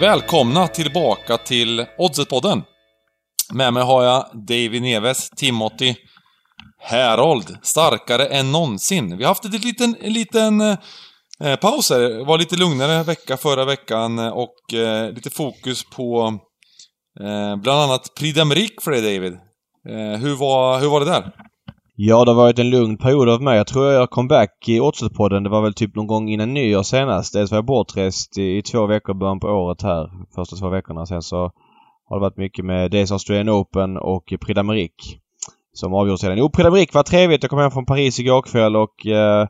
Välkomna tillbaka till Oddset-podden. Med mig har jag David Neves, Timothy, Herold, starkare än någonsin. Vi har haft en liten, en liten eh, paus här. Det var lite lugnare vecka förra veckan eh, och eh, lite fokus på eh, bland annat Prix d'Amérique för dig David. Eh, hur, var, hur var det där? Ja, det har varit en lugn period av mig. Jag tror jag kom back i Oddset-podden. Det var väl typ någon gång innan nyår senast. Dels var jag bortrest i, i två veckor i början på året här. Första två veckorna. Sen så har det varit mycket med dels Australian Open och Prix d'Amérique. Som avgjordes sedan. Jo, Prix d'Amérique var trevligt. Jag kom hem från Paris igår kväll och eh,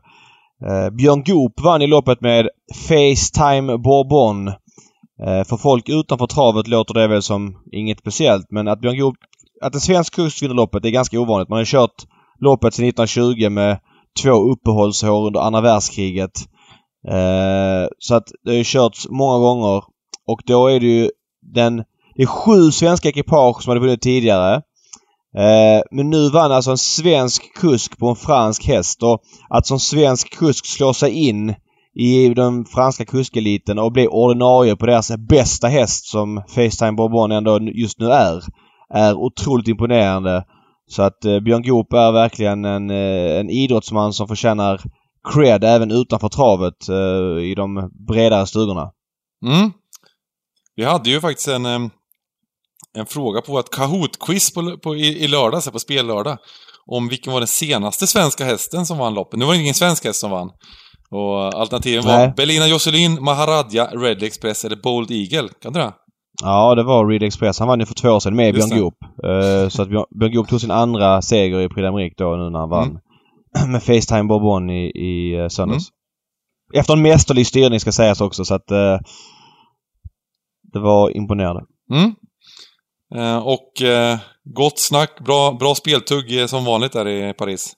eh, Björn Goop vann i loppet med Facetime Bourbon. Eh, för folk utanför travet låter det väl som inget speciellt men att Björn Goop... Att en svensk kust vinner loppet är ganska ovanligt. Man har kört loppet sedan 1920 med två uppehållsår under andra världskriget. Eh, så att det har ju körts många gånger och då är det ju den... Det är sju svenska ekipage som hade vunnit tidigare. Eh, men nu vann alltså en svensk kusk på en fransk häst och att som svensk kusk slå sig in i den franska kuskeliten och bli ordinarie på deras bästa häst som Facetime Bourbon ändå just nu är. Är otroligt imponerande. Så att eh, Björn Goop är verkligen en, eh, en idrottsman som förtjänar cred även utanför travet eh, i de bredare stugorna. Mm. Vi hade ju faktiskt en, en fråga på vårt Kahoot-quiz på, på, i, i lördags, på spellördag. Om vilken var den senaste svenska hästen som vann loppet. Nu var det ingen svensk häst som vann. Och alternativen var Nej. Belina Josselin, Maharadja, Red Express eller Bold Eagle. Kan du det? Ja, det var Reed Express. Han vann ju för två år sedan med Just Björn Goop. Eh, så att Björn, Björn Goop tog sin andra seger i Prix d'Amérique då nu när han vann. med Facetime Bourbon i, i eh, söndags. Efter en mästerlig styrning ska sägas också så att eh, det var imponerande. Mm. Eh, och gott snack, bra, bra speltugg som vanligt där i Paris.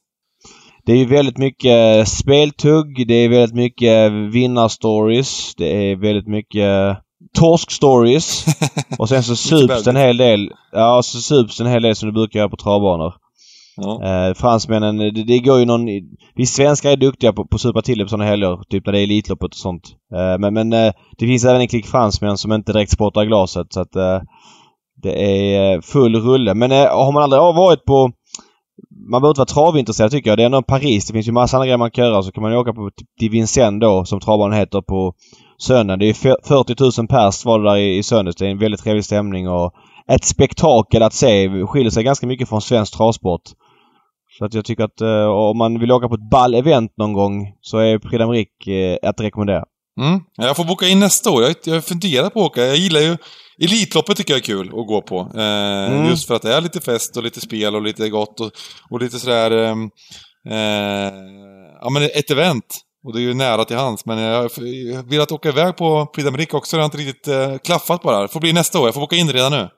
Det är ju väldigt mycket speltugg. Det är väldigt mycket vinnarstories. Det är väldigt mycket torsk-stories. Och sen så sups det en hel del. Ja, så sups det en hel del som du brukar göra på travbanor. Ja. Eh, fransmännen, det, det går ju någon... Vi svenskar är duktiga på, på att supa till på sådana helger. Typ när det är Elitloppet och sånt. Eh, men men eh, det finns även en klick fransmän som inte direkt spottar glaset. Så att eh, det är eh, full rulle. Men eh, har man aldrig varit på... Man behöver inte vara travintresserad tycker jag. Det är ändå Paris. Det finns ju massa andra grejer man kan göra. Så kan man ju åka på till Vincennes då, som travbanan heter, på söndagen. Det är fe- 40 000 pers var det där i, i söndags. Det är en väldigt trevlig stämning och ett spektakel att se. Skiljer sig ganska mycket från svensk travsport. Så att jag tycker att eh, om man vill åka på ett ball event någon gång så är Prix eh, att rekommendera. Mm. Jag får boka in nästa år. Jag, jag funderar på att åka. Jag gillar ju... Elitloppet tycker jag är kul att gå på. Eh, Mm. Just för att det är lite fest och lite spel och lite gott och, och lite sådär... ehm, Eh, ja men ett event. Och det är ju nära till hands. Men jag har velat åka iväg på Prix d'Amérique också. Det har inte riktigt eh, klaffat bara. Det får bli nästa år. Jag får boka in det redan nu.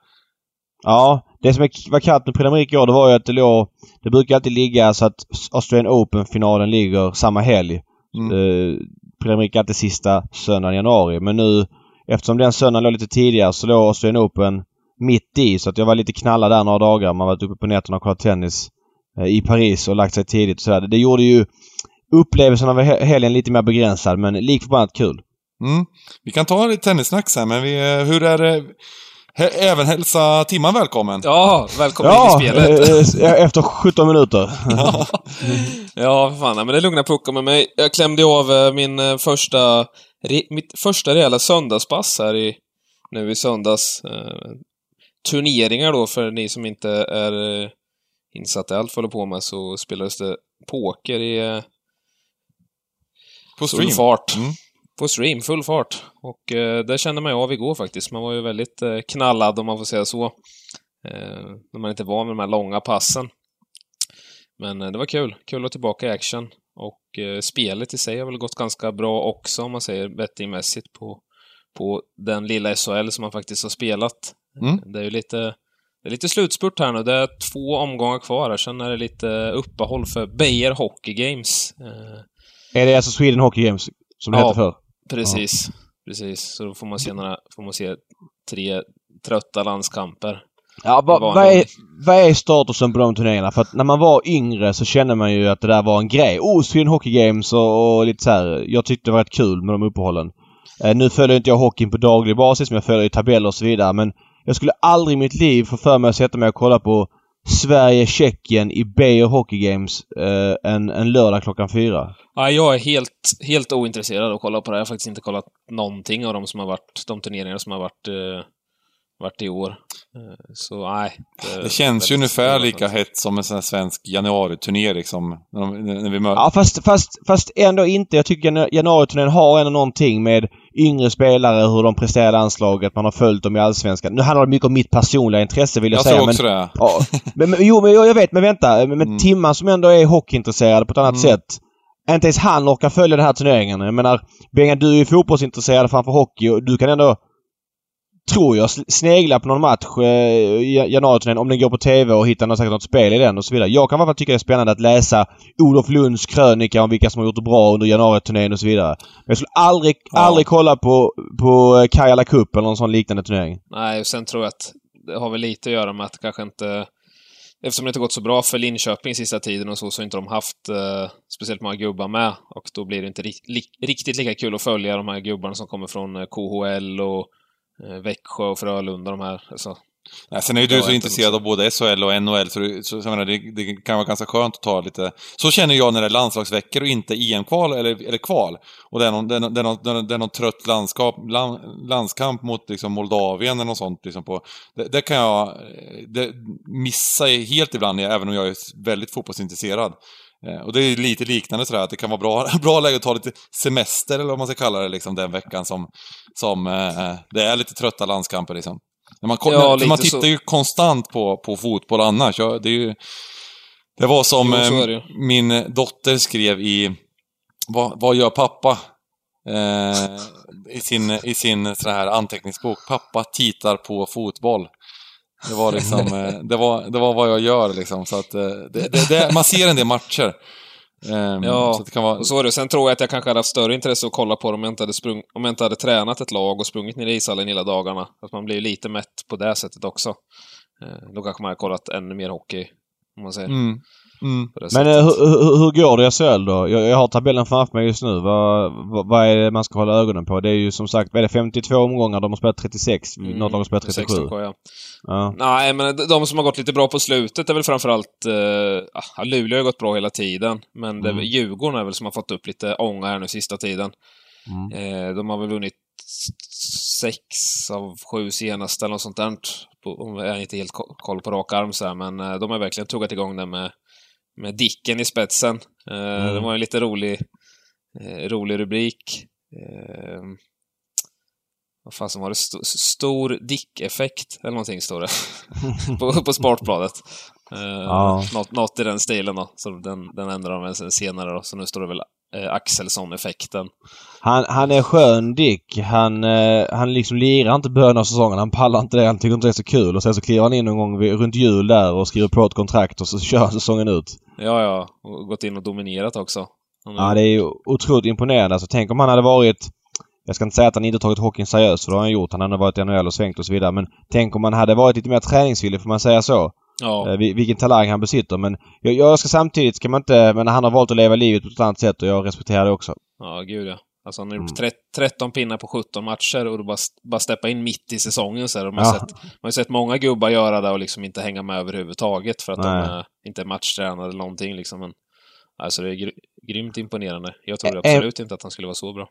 Ja, det som var kallt med Prix d'Amérique i år det var ju att det låg... Det brukar alltid ligga så att Australian Open-finalen ligger samma helg. Mm. Eh, Prix d'Amérique alltid sista söndagen i januari. Men nu, eftersom den söndagen låg lite tidigare så låg Australian Open mitt i. Så att jag var lite knallad där några dagar. Man var uppe på nätterna och kollat tennis eh, i Paris och lagt sig tidigt och sådär. Det, det gjorde ju upplevelsen av he- helgen lite mer begränsad men lik förbannat kul. Mm. Vi kan ta lite tennissnack sen, men vi, eh, hur är det? He- även hälsa Timman välkommen. Ja, välkommen Ja, in i spelet. eh, eh, efter 17 minuter. Ja, ja för fan. Men det är lugna puckar med mig. Jag klämde av min första, mitt första rejäla söndagspass här i, nu i söndags. Turneringar då, för ni som inte är insatta i allt vad på med, så spelades det poker i På full stream. fart. Mm. På stream, full fart. Och eh, det kände man ju av igår faktiskt. Man var ju väldigt eh, knallad om man får säga så. Eh, när man inte var med de här långa passen. Men eh, det var kul. Kul att vara tillbaka i action. Och eh, spelet i sig har väl gått ganska bra också om man säger bettingmässigt på, på den lilla SHL som man faktiskt har spelat. Mm. Det är ju lite, det är lite slutspurt här nu. Det är två omgångar kvar här. Sen är det lite uppehåll för Beijer Hockey Games. Eh, Är det alltså Sweden Hockey Games som det Ja. hette förr? Precis. Precis. Så då får man se några, får man se tre trötta landskamper. Ja, vad, vad, är, vad är statusen på de turneringarna? För att när man var yngre så kände man ju att det där var en grej. Oh, Sweden Hockey Games och, och lite så här. Jag tyckte det var rätt kul med de uppehållen. Eh, nu följer inte jag hockeyn på daglig basis men jag följer tabeller och så vidare. Men jag skulle aldrig i mitt liv få för mig att sätta mig och kolla på Sverige-Tjeckien i Beijer Hockey Games eh, en, en lördag klockan fyra. Ja, jag är helt, helt ointresserad av att kolla på det. Jag har faktiskt inte kollat någonting av de som har varit, de turneringar som har varit, eh, varit i år. Eh, så nej. Det känns ju ungefär lika hett som en sån här svensk januariturné liksom. När, de, när vi möter. Ja fast, fast, fast ändå inte. Jag tycker janu- januariturnén har ändå någonting med yngre spelare, hur de presterar i landslaget, man har följt dem i Allsvenskan. Nu handlar det mycket om mitt personliga intresse vill jag, Jag säga. tror men, också det. ja, men, men, jo, men jag jag vet, men vänta. Men Mm. Timman som ändå är hockeyintresserad på ett annat Mm. sätt. Inte ens han orkar följa den här turneringen. Jag menar, Benga, du är ju fotbollsintresserad framför hockey och du kan ändå, tror jag, snegla på någon match eh, i januariturnén om den går på TV och hitta något, säkert något spel i den och så vidare. Jag kan i alla fall tycka det är spännande att läsa Olof Lunds krönika om vilka som har gjort det bra under januariturnén och så vidare. Men jag skulle aldrig, Ja. aldrig kolla på, på Kajala Cup eller någon sån liknande turnering. Nej, och sen tror jag att det har väl lite att göra med att kanske inte... Eftersom det inte gått så bra för Linköping sista tiden och så, så har inte de haft eh, speciellt många gubbar med. Och då blir det inte ri li riktigt lika kul att följa de här gubbarna som kommer från eh, KHL och eh, Växjö och Frölunda, de här. Alltså, Nej, sen är ju du så intresserad av både SHL och NHL, så, du- så, jag menar, det, det kan vara ganska skönt att ta lite... Så känner jag när det är landslagsveckor och inte EM-kval eller, eller kval. Och det är någon, det är någon, det är någon, det är någon, trött landskap, land, landskamp mot liksom Moldavien eller något sånt. Liksom på, det, det kan jag eh, missa helt ibland, även om jag är väldigt fotbollsintresserad. Eh, Och det är lite liknande sådär, att det kan vara bra, bra läge att ta lite semester, eller vad man ska kalla det, liksom, den veckan som, som eh, det är lite trötta landskamper liksom. När man, Ja, när, man tittar så. ju konstant på, på fotboll annars. Ja, det, är ju, det var som Jo, eh, det min dotter skrev i Vad, vad gör pappa? Eh, I sin, i sin sån här anteckningsbok. Pappa tittar på fotboll. Det var liksom, eh, det var, det var vad jag gör liksom. Så att, eh, det, det, man ser en del matcher. Eh, Ja, så vara... Och så är det. Sen tror jag att jag kanske hade haft större intresse att kolla på det om jag inte hade, sprung, om jag inte hade tränat ett lag och sprungit ner i ishallen hela dagarna. Att man blir lite mätt på det sättet också. Eh, Då kanske man hade kollat ännu mer hockey, om man säger. Mm, mm. Men sättet. eh, hur, hur, hur går det i SHL då? Jag, jag har tabellen framför mig just nu. Vad, vad, vad är det man ska hålla ögonen på? Det är ju som sagt, vad är det, 52 omgångar? De har spelat 36. Mm, Något lag har spelat 37. 16K, ja. Ja. Nej, men de- som har gått lite bra på slutet är väl framförallt... Eh, ja, Luleå har gått bra hela tiden, men det är Mm. Djurgården är väl som har fått upp lite ånga här nu sista tiden. Mm. Eh, de har väl vunnit sex av sju senaste eller något sånt där. Jag har inte helt ko- koll på rak arm så här, men eh, de har verkligen tuggat igång det med, med Dicken i spetsen. Eh, Mm. Det var en lite rolig, eh, rolig rubrik. Eh, vad fasen var det? Sto stor Dick-effekt, eller någonting står det. på, på Sportbladet. Ja. något, något i den stilen då. Så den, den ändrar de sen senare då. Så nu står det väl eh, Axelsson-effekten. Han, han är skön Dick. Han, eh, han liksom lirar inte början av säsongen. Han pallar inte det. Han tycker inte det är så kul. Och sen så kliver han in någon gång vid, runt jul där och skriver på ett kontrakt och så kör han säsongen ut. Ja, ja. Och gått in och dominerat också. Är- Ja, det är ju otroligt imponerande. Alltså, tänk om han hade varit... Jag ska inte säga att han inte tagit hockeyn seriöst, för det har han gjort. Han hade varit i NHL och svängt och så vidare. Men tänk om han hade varit lite mer träningsvillig, får man säga så. Ja. Eh, vil- vilken talang han besitter. Men jag, jag ska samtidigt, ska man inte... Men han har valt att leva livet på ett annat sätt och jag respekterar det också. ja, gud ja. Alltså han har gjort Mm. tre- 13 pinnar på 17 matcher och bara, bara steppa in mitt i säsongen så här. Man, Ja. har sett, man har sett många gubbar göra det och liksom inte hänga med överhuvudtaget för att de Nej. är, inte är matchtränade eller någonting liksom. Men, alltså det är gry grymt imponerande. Jag trodde Eh, absolut inte att han skulle vara så bra.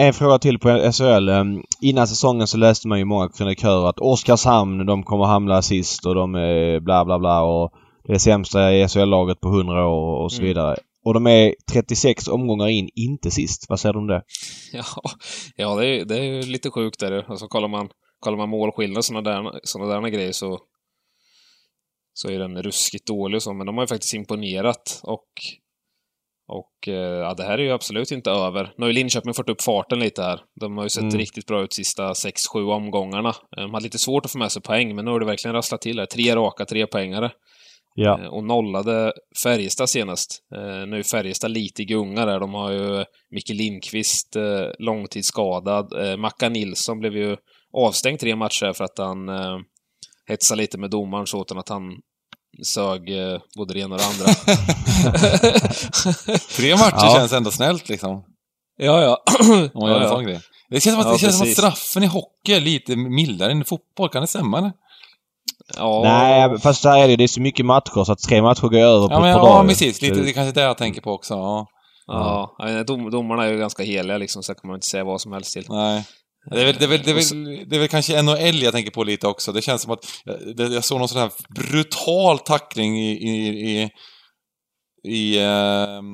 En fråga till på SHL. Ehm, Innan säsongen så läste man ju många krönikörer att Oskarshamn, de kommer hamna sist och de är bla bla bla och det är sämsta i SHL-laget på 100 år och så Mm. vidare. Och de är 36 omgångar in, inte sist. Vad säger du om det? Ja, ja det, är, det är lite sjukt är det. Alltså kollar man, kollar man målskillnad och sådana där, såna där grejer så, så är den ruskigt dålig och så, men de har ju faktiskt imponerat och och eh, ja, det här är ju absolut inte över. Nu har ju Linköping fått upp farten lite här. De har ju sett Mm. riktigt bra ut sista 6-7 omgångarna. De hade lite svårt att få med sig poäng, men nu har det verkligen rasslat till här. Tre raka, tre poängare. Ja. Eh, Och nollade Färjestad senast. Eh, Nu är Färjestad lite i gunga där. De har ju Micke Lindqvist eh, långtidsskadad. Eh, Macka Nilsson blev ju avstängd tre matcher för att han eh, hetsade lite med domaren så åt att han sög eh, både det ena och det andra. Tre matcher Ja. känns ändå snällt liksom. ja, ja. Om man gör ja, en ja. sån grej. Det känns som att, Ja, det känns som att straffen i hockey är lite mildare än i fotboll. Kan det stämma eller? Ja, Nej, fast så här är det. Det är så mycket matcher så att tre matcher går över på Ja, men, ett par ja dagar. precis. Lite, det är kanske det jag tänker på också. Ja. Ja, menar, dom, domarna är ju ganska heliga liksom, så kan man inte säga vad som helst till. Nej. Det är, väl, det, är väl, det, är väl, det är väl kanske NHL jag tänker på lite också. Det känns som att jag, såg någon sån här brutal tackling i, i, i, i, ehm,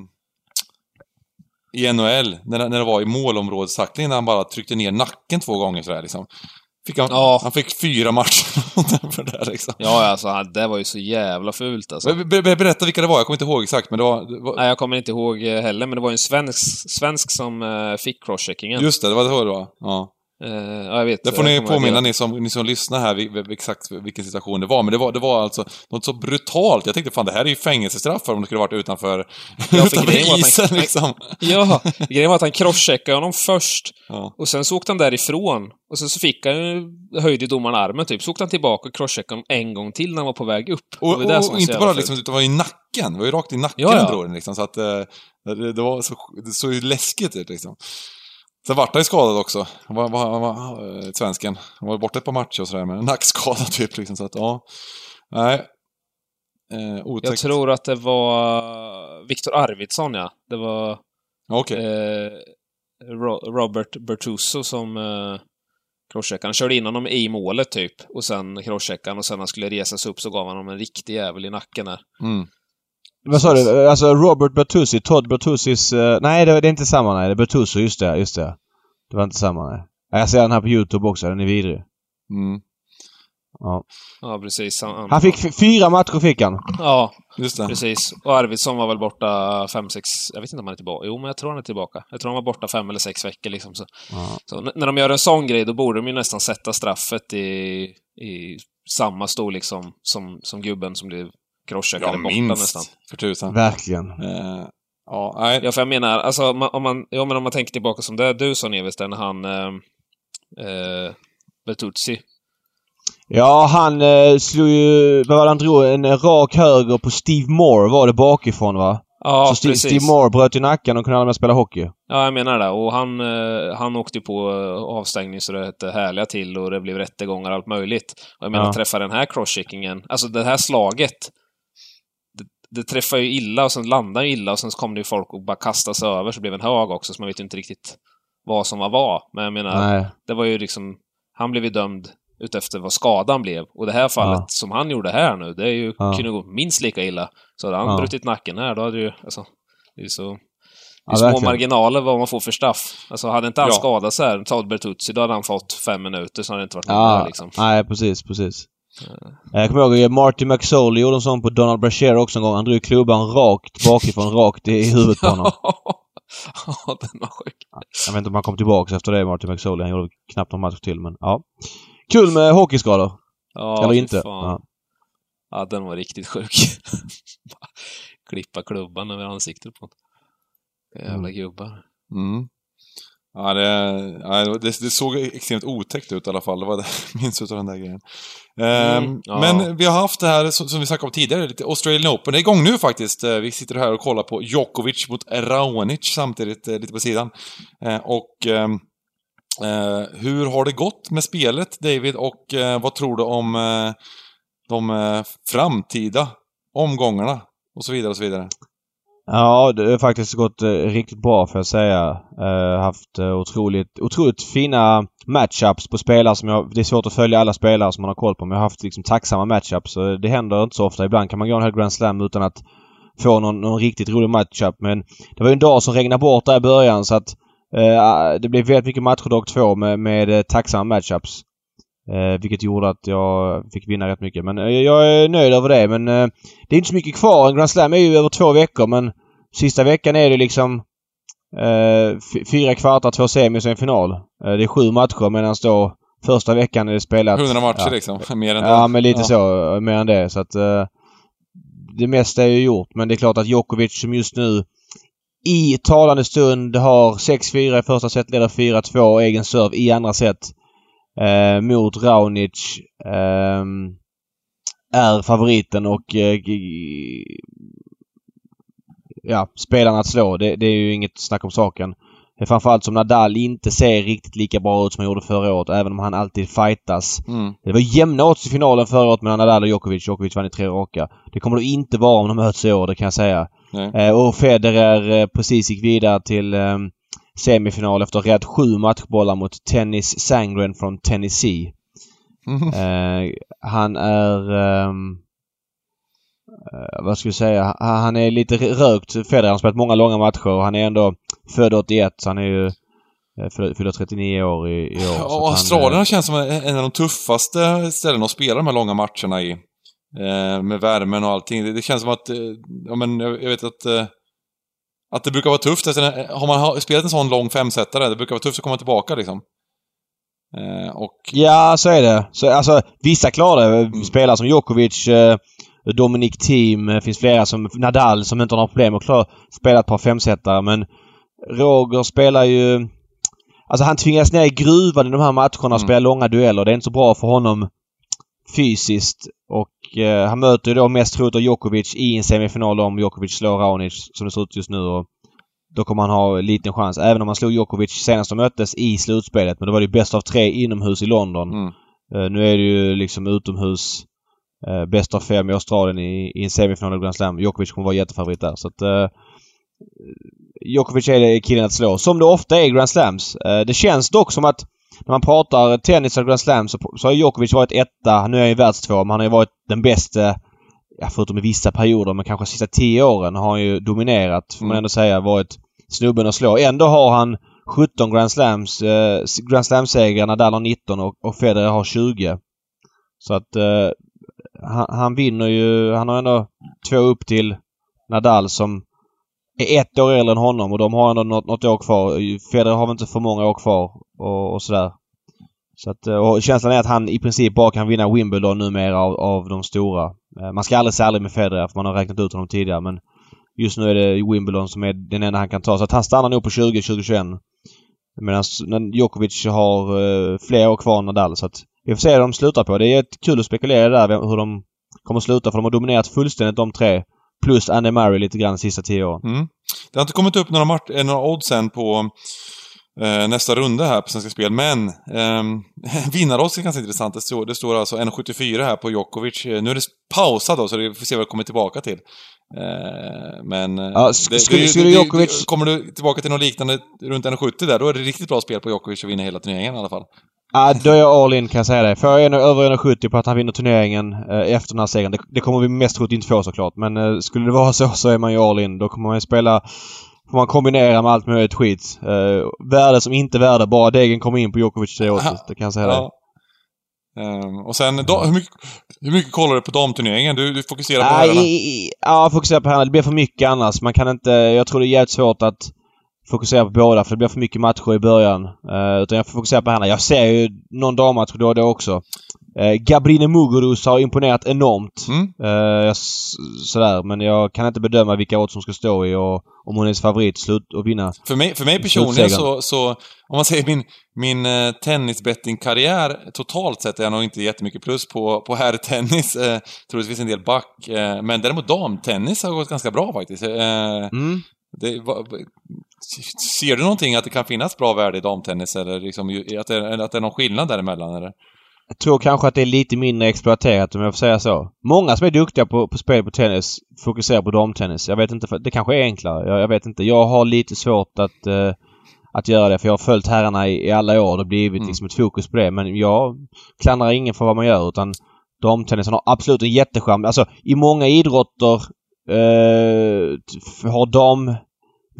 i NHL, när, när det var i målområdestackling, när han bara tryckte ner nacken två gånger sådär liksom. Fick han, Ja. han fick fyra matcher för det liksom. Ja, alltså, det var ju så jävla fult alltså. Ber- ber- Berätta vilka det var, jag kommer inte ihåg exakt, men det var... Det var Nej, jag kommer inte ihåg eh, heller, men det var ju en svensk, svensk som uh, fick crosscheckingen. just det, det var det det var. Ja. Eh, ja, jag vet. Det får ni påminna ni som, ni som lyssnar här exakt vilken situation det var. Men det var, det var alltså något så brutalt. Jag tänkte fan det här är ju fängelsestraff om det skulle varit utanför, för utanför isen han- liksom. Ja, grejen var att han crosscheckade honom först. Ja. Och sen så åkte han därifrån. Och sen så fick han höjde domaren armen typ. Så åkte han tillbaka och crosscheckade honom en gång till när han var på väg upp. Och, och, och så inte bara liksom, utan det var i nacken. Det var ju rakt i nacken Ja, ja. bror liksom. Så att eh, det, det var så, det såg ju läskigt ut liksom. Sen vart han ju skadad också. Han var, var, var, eh, svensken. Han var borta ett par matcher och sådär med en nackskada typ liksom. Så att ja. Nej. Eh, otäckt. Jag tror att det var Viktor Arvidsson, ja. Det var Okej. eh, Ro- Robert Bertuso som eh, crosscheckade. Han körde in honom i målet typ. Och sen crosscheckade och sen när han skulle resa sig upp så gav han honom en riktig jävel i nacken där. Mm. Vad sa du? Alltså Robert Bertuzzi, Todd Bertuzzis... eh, nej, det, det är inte samma nej. Det är Bertuzzi, just det. Just det. Det var inte samma nej. Ja, Jag ser den här på YouTube också. Den är vidrig. Mm. Ja. Ja, precis. Han, Han fick fyra matcher fick han. Ja, Just det. precis. Och Arvidsson var väl borta fem, sex... Jag vet inte om han är tillbaka. Jo, men jag tror han är tillbaka. Jag tror han var borta fem eller sex veckor liksom. Så, Ja. så när de gör en sån grej, då borde de ju nästan sätta straffet i, i samma storlek som, som, som gubben som blev crosscheckad Ja, borta minst. nästan. För tusan. Verkligen. Eh, ja, nej. Ja, för jag menar, alltså om man, om man, ja, men om man tänker tillbaka som det du sa Neves, han... Eh, eh, Bertuzzi. Ja, han eh, slog ju... Vad var det han drog? En rak höger på Steve Moore var det bakifrån va? Ja, så Steve, precis. Steve Moore bröt i nacken och kunde aldrig mer spela hockey. Ja, jag menar det. Och han, eh, han åkte ju på eh, avstängning så det hette härliga till och det blev rättegångar och allt möjligt. Och jag menar, Ja. träffa den här crosscheckingen, alltså det här slaget, det, träffar ju illa och sen landar ju illa och sen kom det ju folk och bara kastade sig över så det blev en hög också så man vet ju inte riktigt vad som var vad. Men jag menar, Nej. det var ju liksom, han blev ju dömd utefter vad skadan blev. Och det här fallet Ja. som han gjorde här nu, det är ju, Ja. kunde gå minst lika illa. Så hade han Ja. brutit nacken här, då hade ju, alltså, det är ju så... Det är Ja, små verkligen. marginaler vad man får för straff. Alltså hade inte han Ja. skadat sig här, Todd Bertuzzi, då hade han fått fem minuter, så hade det inte varit något Ja, där, liksom. nej precis, precis. Jag kommer ihåg att Marty McSorley gjorde en sån på Donald Brashear också en gång. Han drog klubban rakt bakifrån, rakt i huvudet på honom. ja, den var sjuk. Jag vet inte om han kom tillbaka efter det, Marty McSorley. Han gjorde knappt någon match till, men ja. Kul med hockeyskador. Ja, Eller inte. Ja. Ja, den var riktigt sjuk. Klippa klubban över ansiktet på honom. Jävla gubbar. Mm. Ja, det, det, det såg extremt otäckt ut i alla fall. Det var det jag minns utav den där grejen. Ehm, Mm, ja. Men vi har haft det här som, vi snackade om tidigare, lite Australian Open. Det är igång nu faktiskt. Eh, Vi sitter här och kollar på Djokovic mot Raonic samtidigt, eh, lite på sidan. Eh, Och ehm, eh, hur har det gått med spelet, David? Och vad tror du om de framtida omgångarna? Och så vidare och så vidare. Ja, det har faktiskt gått eh, riktigt bra får jag säga. Uh, haft eh, otroligt, otroligt fina matchups på spelare som jag... Det är svårt att följa alla spelare som man har koll på men jag har haft liksom tacksamma matchups. Så det händer inte så ofta. Ibland kan man gå en hel Grand Slam utan att få någon, någon riktigt rolig matchup. Men det var ju en dag som regnade bort där i början så att uh, det blev väldigt mycket matcher dag två med, med tacksamma matchups. Eh, vilket gjorde att jag fick vinna rätt mycket. Men eh, jag är nöjd över det. Men eh, det är inte så mycket kvar. En Grand Slam är ju över två veckor men sista veckan är det liksom eh, fyra kvartar, två semis och en final. Eh, det är sju matcher medan då första veckan är det spelat... 100 matcher ja. liksom, mer än det. Ja, men lite Ja. så. Mer än det. Så att eh, det mesta är ju gjort. Men det är klart att Djokovic som just nu i talande stund har 6-4 i första set, leder 4-2 egen serve i andra set. Eh, mot Raonic. ehm, är favoriten och eh, ja, spelarna att slå. Det, det är ju inget snack om saken. Det är framförallt som Nadal inte ser riktigt lika bra ut som han gjorde förra året, även om han alltid fightas. Mm. Det var jämna odds i finalen förra året mellan Nadal och Djokovic. Djokovic vann i tre raka. Det kommer det inte vara om de möts i år, det kan jag säga. Eh, och Federer eh, precis gick vidare till eh, semifinal efter att ha räddat sju matchbollar mot Tennis Sangren från Tennessee. Mm. Eh, han är... eh, vad ska vi säga? Han, han är lite rökt, Federer. Han har spelat många långa matcher och han är ändå född 81 så han är ju eh, fyller fyller 39 år i, i år. Ja, han, Australien eh, känns som en av de tuffaste ställena att spela de här långa matcherna i. Eh, med värmen och allting. Det, det känns som att, eh, ja men jag, jag vet att eh, att det brukar vara tufft. Alltså, har man spelat en sån lång femsetare, det brukar vara tufft att komma tillbaka liksom. Eh, och... Ja, så är det. Så, alltså, vissa klarar det. Spelare som Djokovic, eh, Dominic Thiem, det finns flera som Nadal som inte har några problem att klara, spela ett par femsetare. Men Roger spelar ju... Alltså han tvingas ner i gruvan i de här matcherna och Mm. spelar långa dueller. Det är inte så bra för honom fysiskt. Och eh, han möter ju då mest troligt Djokovic i en semifinal om Djokovic slår Raonic som det ser ut just nu. Och då kommer han ha en liten chans. Även om han slog Djokovic senast de möttes i slutspelet. Men då var det ju bäst av tre inomhus i London. Mm. Eh, nu är det ju liksom utomhus. Uh, bäst av fem i Australien i, i en semifinal i Grand Slam. Djokovic kommer vara jättefavorit där. Så att... Uh, Djokovic är det killen att slå. Som det ofta är i Grand Slams. Eh, det känns dock som att när man pratar tennis och Grand Slam så, så har Djokovic varit etta. Nu är han ju världstvåa men han har ju varit den bästa Ja, förutom i vissa perioder, men kanske de sista tio åren har han ju dominerat, får man Mm. ändå säga. Varit snubben att slå. Ändå har han 17 Grand Slams, eh, Grand Slam-segrar. Nadal har 19 och, och Federer har 20. Så att eh, han, han vinner ju... Han har ändå två upp till Nadal som är ett år äldre än honom och de har ändå något, något år kvar. Federer har väl inte för många år kvar och, och sådär. Så att, eh, och känslan är att han i princip bara kan vinna Wimbledon numera av, av de stora. Eh, man ska aldrig säga aldrig med Federer för man har räknat ut honom tidigare men just nu är det Wimbledon som är den enda han kan ta. Så att han stannar nog på 20-2021. Medan Djokovic har uh, fler år kvar än Nadal så att vi får se hur de slutar på. Det är kul att spekulera där hur de kommer att sluta för de har dominerat fullständigt de tre. Plus Andy Murray lite grann de sista tio åren. Mm. Det har inte kommit upp några, eh, några odds än på eh, nästa runda här på Svenska Spel, men eh, vinnarodds är ganska intressant. Det står, det står alltså 1,74 här på Djokovic. Eh, Nu är det pausat då, så vi får se vad det kommer tillbaka till. Eh, men... Ja, sk- skulle- skulle Djokovic- Kommer du tillbaka till något liknande runt 1,70 där, då är det riktigt bra spel på Djokovic att vinna hela turneringen i alla fall. Ja, då är jag all in kan jag säga det. Får jag en, över 1,70 på att han vinner turneringen eh, efter den här segern. Det, det kommer vi mest troligt inte få såklart. Men eh, skulle det vara så så är man ju all in. Då kommer man ju spela... Får man kombinera med allt möjligt skit. Eh, värde som inte värde. Bara degen kommer in på Djokovic det året. Det kan jag säga det. Ja. Ehm, och sen, då, hur, mycket, hur mycket kollar du på damturneringen? Du, du fokuserar på herrarna? ja, fokusera på herrarna. Det blir för mycket annars. Man kan inte... Jag tror det är jävligt svårt att fokusera på båda för det blir för mycket matcher i början. Uh, utan jag får fokusera på herrarna. Jag ser ju någon dammatch då och då också. Uh, Gabrine Muguruza har imponerat enormt. Mm. Eh, sådär, men jag kan inte bedöma vilka odds som ska stå i och om hon är favorit slut och vinna. För mig, för mig personligen så, så, om man säger min, min eh, tennisbettingkarriär totalt sett är jag nog inte jättemycket plus på, på herrtennis. Eh, troligtvis en del back. Eh, men däremot damtennis har gått ganska bra faktiskt. Eh, Mm. det, ser du någonting att det kan finnas bra värde i damtennis eller liksom, att, det, att det är någon skillnad däremellan eller? Jag tror kanske att det är lite mindre exploaterat om jag får säga så. Många som är duktiga på, på spel på tennis fokuserar på damtennis. Jag vet inte, för, det kanske är enklare. Jag, jag vet inte. Jag har lite svårt att, eh, att göra det för jag har följt herrarna i, i alla år. Det har blivit Mm. liksom ett fokus på det. Men jag klandrar ingen för vad man gör utan damtennisen har absolut en jättecharm. Alltså i många idrotter eh, har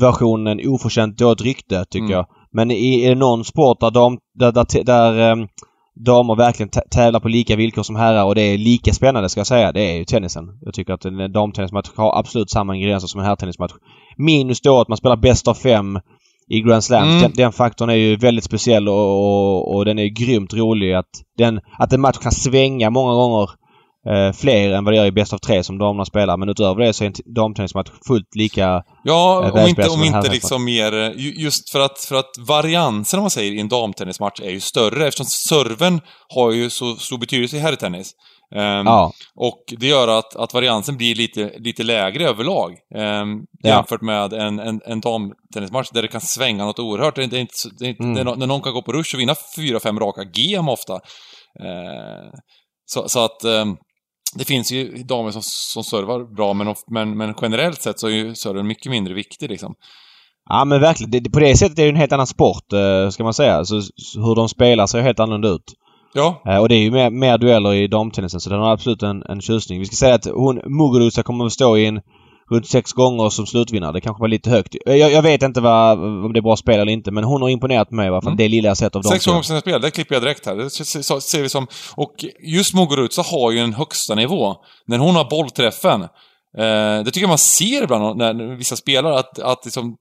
damversionen oförtjänt dåligt rykte tycker Mm. jag. Men i, är det någon sport där, dam, där, där, där eh, damer verkligen tä- tävlar på lika villkor som herrar och det är lika spännande ska jag säga. Det är ju tennisen. Jag tycker att en damtennismatch har absolut samma ingredienser som en herrtennismatch. Minus då att man spelar bäst av fem i Grand Slams. Mm. Den, den faktorn är ju väldigt speciell och, och, och den är grymt rolig. Att, den, att en match kan svänga många gånger eh, fler än vad det gör i bäst av tre som damerna spelar. Men utöver det så är en damtennismatch fullt lika... Ja, Eh, om inte, om inte liksom mer... eh, ju- Just för att, för att variansen, om man säger, i en damtennismatch är ju större eftersom serven har ju så stor betydelse i herrtennis. Ehm, Ja. Och det gör att, att variansen blir lite, lite lägre överlag. ehm, Ja. Jämfört med en, en, en damtennismatch där det kan svänga något oerhört. Det är inte, det är inte, Mm. det är nå- när någon kan gå på rush och vinna fyra, fem raka GM ofta. Eh, så, så att ehm, det finns ju damer som, som servar bra, men, men, men generellt sett så är ju serven mycket mindre viktig liksom. Ja men verkligen. Det, på det sättet är det en helt annan sport, eh, ska man säga. Så, så hur de spelar ser helt annorlunda ut. Ja, Eh, och det är ju mer, mer dueller i damtennisen så den har absolut en, en tjusning. Vi ska säga att hon, Muguruza kommer att stå i en runt sex gånger som slutvinnare. Det kanske var lite högt. Jag, jag vet inte vad, om det är bra spel eller inte men hon har imponerat mig i alla fall. Mm. Det lilla jag sett av Sex damsidan. gånger på sina spel, det klipper jag direkt här. Det se- se- ser vi som... Och just Muguruza har ju en högsta nivå. När hon har bollträffen. Eh, det tycker jag man ser ibland när, när vissa spelare, att, att liksom...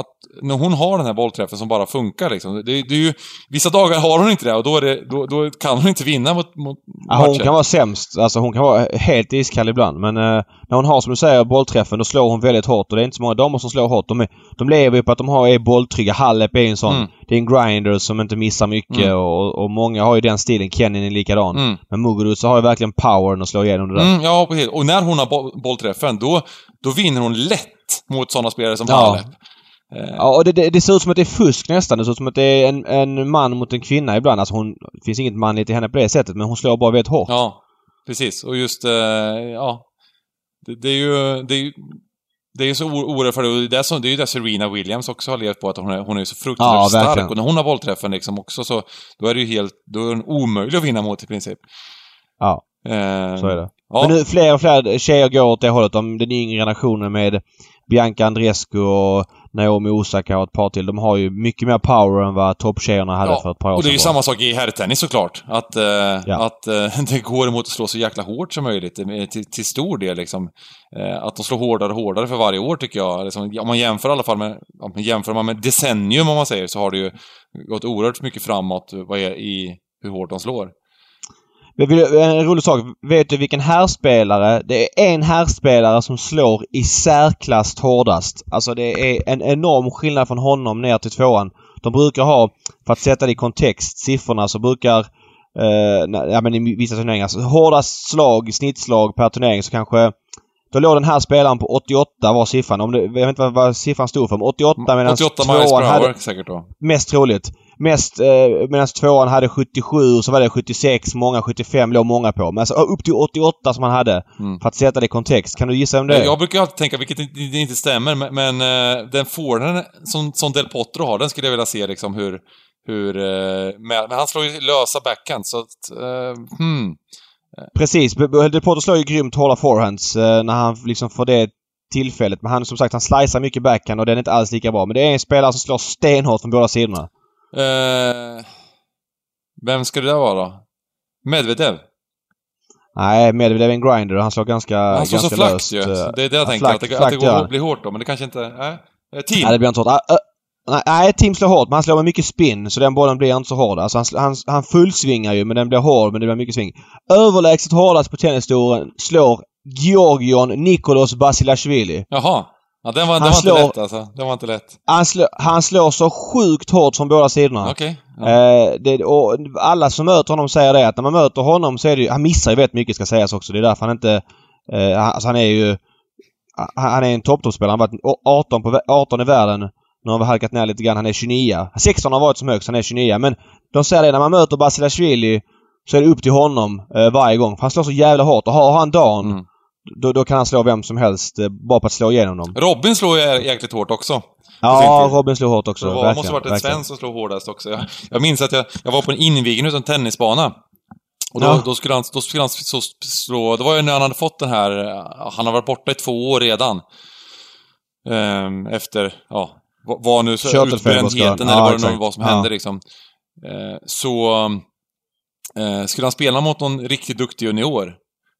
Att när hon har den här bollträffen som bara funkar liksom. Det, det är ju, vissa dagar har hon inte det och då, är det, då, då kan hon inte vinna mot, mot Ja, hon kan vara sämst. Alltså hon kan vara helt iskall ibland. Men eh, när hon har som du säger bollträffen då slår hon väldigt hårt. Och det är inte så många damer som slår hårt. De, är, de lever ju på att de har, är bolltrygga. Halep är en sån. Mm. Det är en grinder som inte missar mycket Mm. och, och många har ju den stilen. Kenin är likadan. Mm. Men Muguruza har ju verkligen powern att slå igenom det där. Mm, ja, precis. Och när hon har bo- bollträffen, då, då vinner hon lätt mot sådana spelare som Ja. Halep. Eh, Ja, och det, det, det ser ut som att det är fusk nästan. Det ser ut som att det är en, en man mot en kvinna ibland. Alltså hon... Det finns inget manligt i henne på det sättet men hon slår bara väldigt hårt. Ja, precis. Och just, eh, ja. Det, det är ju, det är ju, det är ju så oerhört för det. Och det är, så, det är ju det Serena Williams också har levt på, att hon är, hon är så fruktansvärt Ja, stark. Och när hon har bollträffen liksom också så, då är det ju helt, då är den omöjlig att vinna mot i princip. Ja, Eh, så är det. Ja, Men nu fler och fler tjejer går åt det hållet. De, den yngre generationen med Bianca Andreescu och Naomi Osaka och ett par till. De har ju mycket mer power än vad topptjejerna hade Ja, för ett par år och det är ju sedan. samma sak i herrtennis såklart. Att, eh, Ja. att eh, det går emot att slå så jäkla hårt som möjligt, eh, till, till stor del liksom. Eh, att de slår hårdare och hårdare för varje år tycker jag. Liksom, om man jämför i alla fall med, om man jämför man med decennium om man säger, så har det ju gått oerhört mycket framåt vad är, i hur hårt de slår. En rolig sak. Vet du vilken härspelare? Det är en härspelare som slår i särklass hårdast. Alltså det är en enorm skillnad från honom ner till tvåan. De brukar ha, för att sätta det i kontext, siffrorna så brukar eh, ja, men i vissa turneringar, så hårdast slag, snittslag per turnering så kanske då låg den här spelaren på 88 var siffran. Om det, jag vet inte vad, vad siffran stod för. Men 88 medan 88 miles per tvåan hade... hour säkert då. Mest troligt. Mest, eh, medan tvåan hade 77 och så var det 76, många 75 låg många på. Men alltså upp till 88 som han hade. Mm. För att sätta det i kontext. Kan du gissa om det är? Jag brukar alltid tänka, vilket inte- stämmer, men, men eh, den forehanden som, som Del Potro har, den skulle jag vilja se liksom hur... hur eh, med, men han slår ju lösa backhand, så att... eh, hmm. Precis. Del Potro slår ju grymt hårda forehands eh, när han liksom får det tillfället. Men han som sagt han slicear mycket backhand och den är inte alls lika bra. Men det är en spelare som slår stenhårt från båda sidorna. Eh, vem ska det där vara då? Medvedev? Nej, Medvedev är en grinder. Han slår ganska, Han slår ganska så flackt ju. eh, Så Det är det jag ja, tänker, flackt- att, det, att det går gör att han. bli hårt då, men det kanske inte... Nej. Eh, team? Nej, det blir inte hårt. Ah, ah, nej, Nej, Tim slår hårt, men han slår med mycket spin så den bollen blir inte så hård. Alltså han, han, han fullsvingar ju, men den blir hård, men det blir mycket sving. Överlägset hårdast på tennisstolen slår Georgion Nikolos Basilashvili. Jaha. Ja, den var, den Han var slår- inte lätt alltså. Den var inte lätt. Han, slår, han slår så sjukt hårt från båda sidorna. Okej. Ja. Eh, det, och alla som möter honom säger det att när man möter honom så är det ju, Han missar ju väldigt mycket ska sägas också. Det är därför han inte... Eh, han- alltså han är ju... Han, han är en topptoppspelare. Han har varit 18, på, vä- 18 i världen. Nu har vi halkat ner lite grann. Han är 29. 16 har varit som högst. Han är 29. Men de säger det när man möter Basilashvili så är det upp till honom eh, varje gång. För han slår så jävla hårt. Och har han dagen Mm. Då, då kan han slå vem som helst eh, bara på att slå igenom dem. Robin slår ju jäkligt hårt också. Ja. Robin slår hårt också. Så det var, måste varit en svensk som slår hårdast också. Jag, jag minns att jag, jag var på en invigning utav en tennisbana. Och då, Ja. då skulle han, då skulle han så, slå... Det var ju när han hade fått den här... Han har varit borta i två år redan. Ehm, efter, ja, vad- nu utbrändheten Ja, eller vad det nu var som Ja. hände liksom. Eh, så eh, skulle han spela mot någon riktigt duktig junior.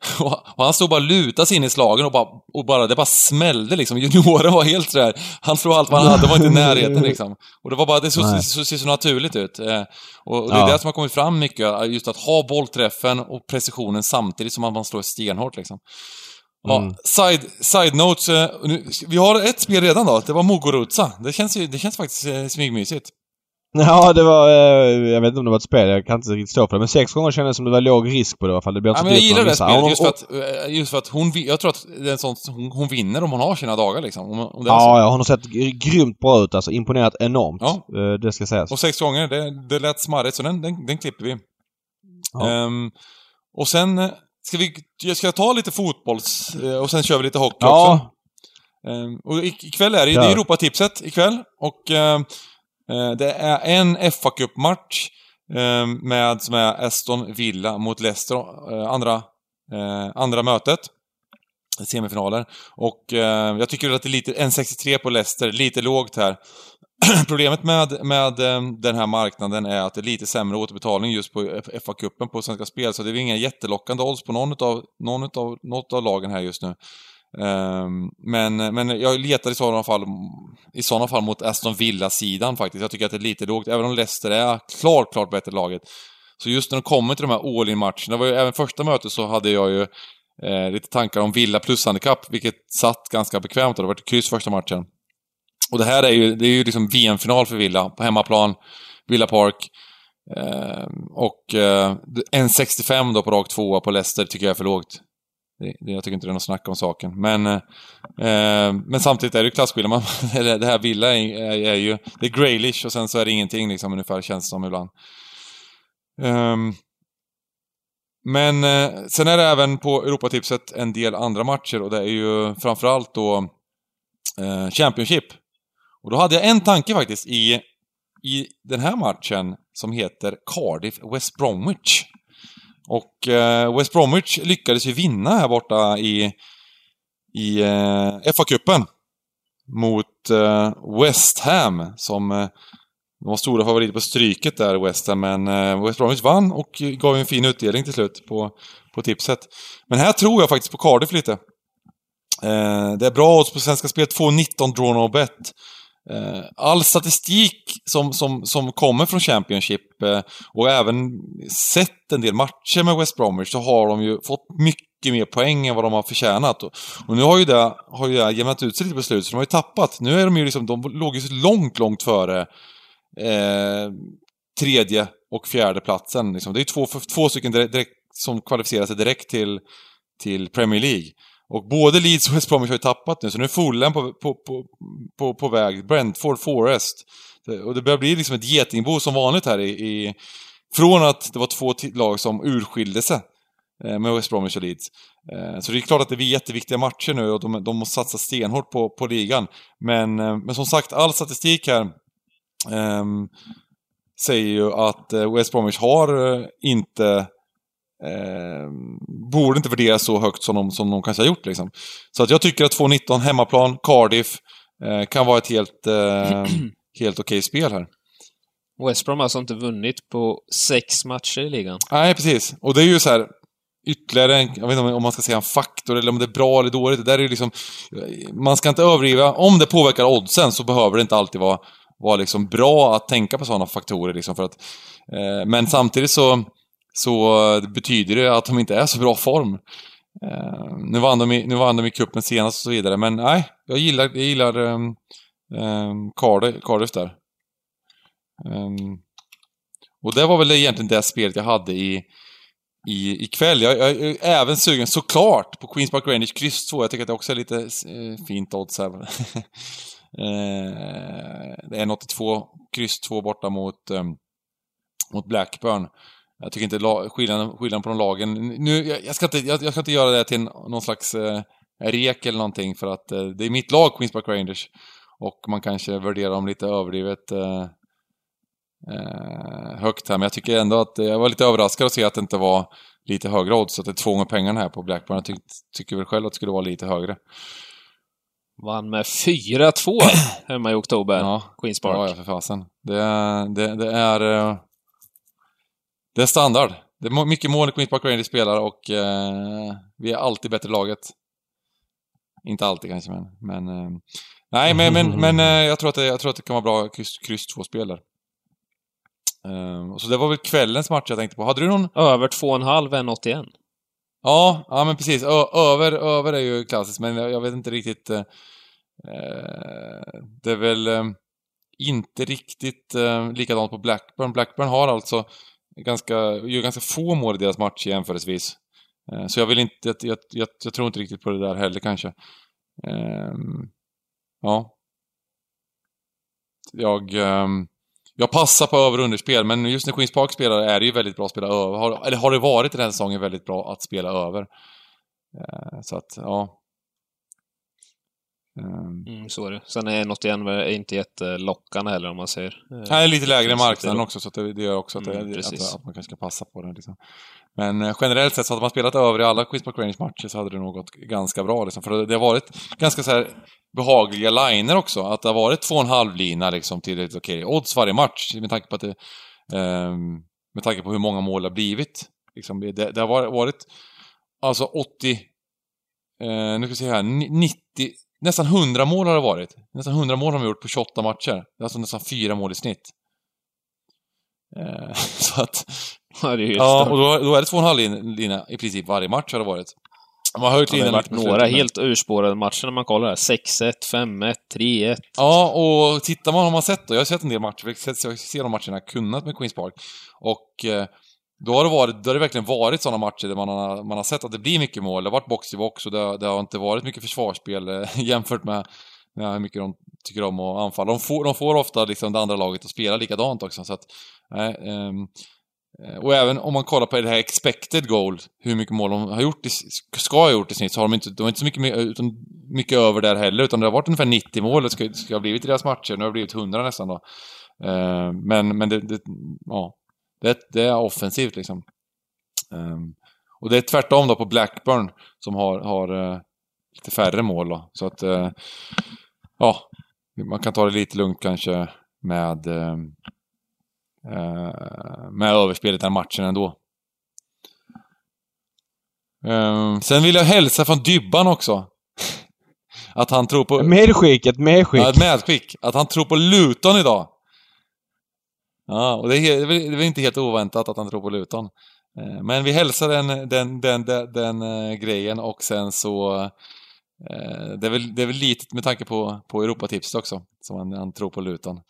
Och han stod bara och lutade sig in i slagen och bara, och bara, det bara smällde liksom. Junioren var helt sådär, han slog allt vad han hade, var inte i närheten liksom. Och det var bara, det så, så, ser så naturligt ut. Eh, och, och det är Ja. det som har kommit fram mycket, just att ha bollträffen och precisionen samtidigt som man slår stenhårt liksom. Ja, Mm. side, side notes. eh, nu, vi har ett spel redan då, det var Muguruza. Det känns det känns faktiskt eh, smygmysigt. Ja, det var... Eh, jag vet inte om det var ett spel. Jag kan inte riktigt stå för det. Men sex gånger kändes det som det var låg risk på det i alla fall. Det blir inte Ja, så men jag gillar det spelet just Och- för att, eh, just för att hon, jag tror att det är en sån, hon, hon vinner om hon har sina dagar liksom. Om, om. Ja, ja, hon har sett gr- grymt bra ut alltså. Imponerat enormt. Ja. Eh, Det ska sägas. Och sex gånger, det, det lät smarrigt så den, den, den klipper vi. Ja. Ehm, och sen ska vi, jag ska ta lite fotbolls och sen kör vi lite hockey också. Ja, Ehm, och ik- ikväll är det, Ja. det är Europatipset ikväll och eh, Eh, det är en fa Cup-match eh, med, som är Aston Villa mot Leicester, eh, andra, eh, andra mötet. Semifinaler. Och eh, jag tycker att det är lite, 1,63 på Leicester, lite lågt här. Problemet med, med eh, den här marknaden är att det är lite sämre återbetalning just på FA-cupen på Svenska Spel, så det är inga jättelockande odds på någon utav, någon utav, något av lagen här just nu. Ehm, men, men jag letar i sådana fall, i sådana fall mot Aston Villa-sidan faktiskt. Jag tycker att det är lite lågt, även om Leicester är klart, klart bättre laget. Så just när de kommer till de här all-in-matcherna, det var ju även första mötet så hade jag ju eh, lite tankar om Villa plus-handikapp, vilket satt ganska bekvämt. och Det var ett kryss första matchen. Och det här är ju, det är ju liksom VM-final för Villa, på hemmaplan, Villa Park. Eh, och eh, 1,65 då på rakt tvåa på Leicester tycker jag är för lågt. Det, det, jag tycker inte det är något snack om saken. Men, eh, eh men samtidigt är det ju klasskillnad. Man- det här Villa är, är, är ju... Det är Graylish och sen så är det ingenting liksom ungefär, känns det som ibland. Um, men eh, sen är det även på Europatipset en del andra matcher och det är ju framförallt då eh, Championship. Och då hade jag en tanke faktiskt i, i den här matchen som heter Cardiff West Bromwich. Och eh, West Bromwich lyckades ju vinna här borta i, i eh, FA-cupen mot eh, West Ham som eh, de var stora favoriter på stryket där, West Ham, men eh, West Bromwich vann och gav en fin utdelning till slut på, på tipset. Men här tror jag faktiskt på Cardiff lite. Eh, det är bra odds på Svenska Spel, 2.19 draw no bet. Eh, all statistik som, som, som kommer från Championship eh, och även sett en del matcher med West Bromwich så har de ju fått mycket mer poäng än vad de har förtjänat. Och, och nu har ju det, har ju det jämnat ut sig lite på slutet, så de har ju tappat. Nu är de ju liksom, de låg ju så långt, långt före eh, tredje och fjärde platsen. Liksom. Det är ju två, två stycken direkt, direkt, som kvalificerar sig direkt till, till Premier League. Och både Leeds och West Bromwich har ju tappat nu, så nu är Fulham på, på, på, på, på väg. Brentford, Forest. Och det börjar bli liksom ett getingbo som vanligt här i... i från att det var två lag som urskilde sig eh, med West Bromwich och Leeds. Eh, så det är klart att det blir jätteviktiga matcher nu och de, de måste satsa stenhårt på, på ligan. Men, eh, men som sagt, all statistik här um, säger ju att West Bromwich har inte eh, borde inte värderas så högt som de, som de kanske har gjort. Liksom. Så att jag tycker att 2-19 hemmaplan, Cardiff, eh, kan vara ett helt, eh, helt okej spel här. West Brom har alltså inte vunnit på sex matcher i ligan. Nej, precis. Och det är ju så här ytterligare en, jag vet inte om man ska säga en faktor eller om det är bra eller dåligt. Det där är ju liksom, man ska inte överdriva. Om det påverkar oddsen så behöver det inte alltid vara, vara liksom bra att tänka på sådana faktorer. Liksom för att, eh, men samtidigt så, så eh, betyder det att de inte är så bra form. Eh, nu, vann de i, nu vann de i cupen senast och så vidare, men nej, jag gillar, jag gillar ehm, ehm, um, um, Cardiff, Cardiff där. Um, och det var väl egentligen det spelet jag hade i, i, ikväll. Jag, jag, jag är även sugen såklart på Queens Park Rangers kryss 2. Jag tycker att det också är lite eh, fint odds här. eh, det är 82 kryss 2 borta mot, eh, mot Blackburn. Jag tycker inte skillnaden, skillnaden på de lagen... Nu, jag, jag, ska inte, jag, jag ska inte göra det till någon slags eh, rek eller någonting för att eh, det är mitt lag, Queens Park Rangers. Och man kanske värderar dem lite överdrivet eh, eh, högt här. Men jag tycker ändå att jag var lite överraskad att se att det inte var lite högre odds. Att det är två gånger pengarna här på Blackburn. Jag tyck, tycker väl själv att det skulle vara lite högre. Vann med 4-2 hemma i oktober. Ja, Queens Park. ja, ja för fasen. Det, det, det är... Det är standard. Det är mycket mål Park Rangers spelar och eh, vi är alltid bättre laget. Inte alltid kanske, men... men eh, nej, men, men, men eh, jag, tror att det, jag tror att det kan vara bra kryss, kryss två spel där. Eh, så det var väl kvällens match jag tänkte på. Hade du någon... Över 2,5 1,81. Ja, ja men precis. Ö, över, över är ju klassiskt, men jag, jag vet inte riktigt... Eh, eh, det är väl... Inte riktigt eh, likadant på Blackburn. Blackburn har alltså ganska, gör ganska få mål i deras match jämförelsevis. Eh, så jag vill inte, jag, jag, jag, jag, tror inte riktigt på det där heller kanske. Ehm, ja. Jag, ehm, jag passar på över och underspel, men just när Queens Park spelar är det ju väldigt bra att spela över. Har, eller har det varit i den här säsongen väldigt bra att spela över. Eh, så att, ja. Ehm. Mm, så är det. Sen är något igen är inte jättelockande heller om man säger. Eh, Nej, lite lägre i marknaden också så det, det, gör också att, mm, det, att, att, man kanske ska passa på det. Liksom. Men eh, generellt sett så hade man spelat över i alla Quiz Park Range matcher så hade det nog gått ganska bra liksom. För det, har varit ganska så här behagliga liner också. Att det har varit två och en halv lina liksom till ett okej okay, odds varje match. Med tanke på att det, eh, med tanke på hur många mål det har blivit. Liksom, det, det har varit alltså 80 eh, nu ska vi se här, 90 Nästan 100 mål har det varit. Nästan 100 mål har de gjort på 28 matcher. Det är alltså nästan 4 mål i snitt. Eh, så att... Ja, det är ja och då, då är det 2,5 lina i princip varje match har det varit. Man har höjt linan lite några slutet, helt urspårade matcher när man kollar här. 6-1, 5-1, 3-1. Ja, och tittar man har man sett då. Jag har sett en del matcher. Jag ser de matcherna jag har kunnat med Queens Park. Och eh, då har det, varit, då har det verkligen varit sådana matcher där man har, man har sett att det blir mycket mål. Det har varit box i box och det, har, det har inte varit mycket försvarsspel eh, jämfört med, med hur mycket de tycker om att anfalla. De får, de får ofta liksom det andra laget att spela likadant också. Så att, nej, um, och även om man kollar på det här expected goal, hur mycket mål de har gjort i, ska ha gjort i snitt, så har de inte, de har inte så mycket, utan mycket över där heller, utan det har varit ungefär 90 mål det ska, ska ha blivit i deras matcher. Nu har det blivit 100 nästan då. Uh, men, men det, det, ja, det, det är offensivt liksom. Um, och det är tvärtom då på Blackburn som har, har uh, lite färre mål då. Så att, uh, ja, man kan ta det lite lugnt kanske med, uh, med överspelet den matchen ändå. Um, sen vill jag hälsa från Dybban också. att han tror på... Medskick, ett medskick. Ja, ett medskick. Att han tror på Luton idag. Ja, och det är, det är inte helt oväntat att han tror på Luton. Eh, men vi hälsar den, den, den, den, den uh, grejen och sen så uh, det, är väl, det är väl lite med tanke på, på Europatipset också, som han, han tror på Luton.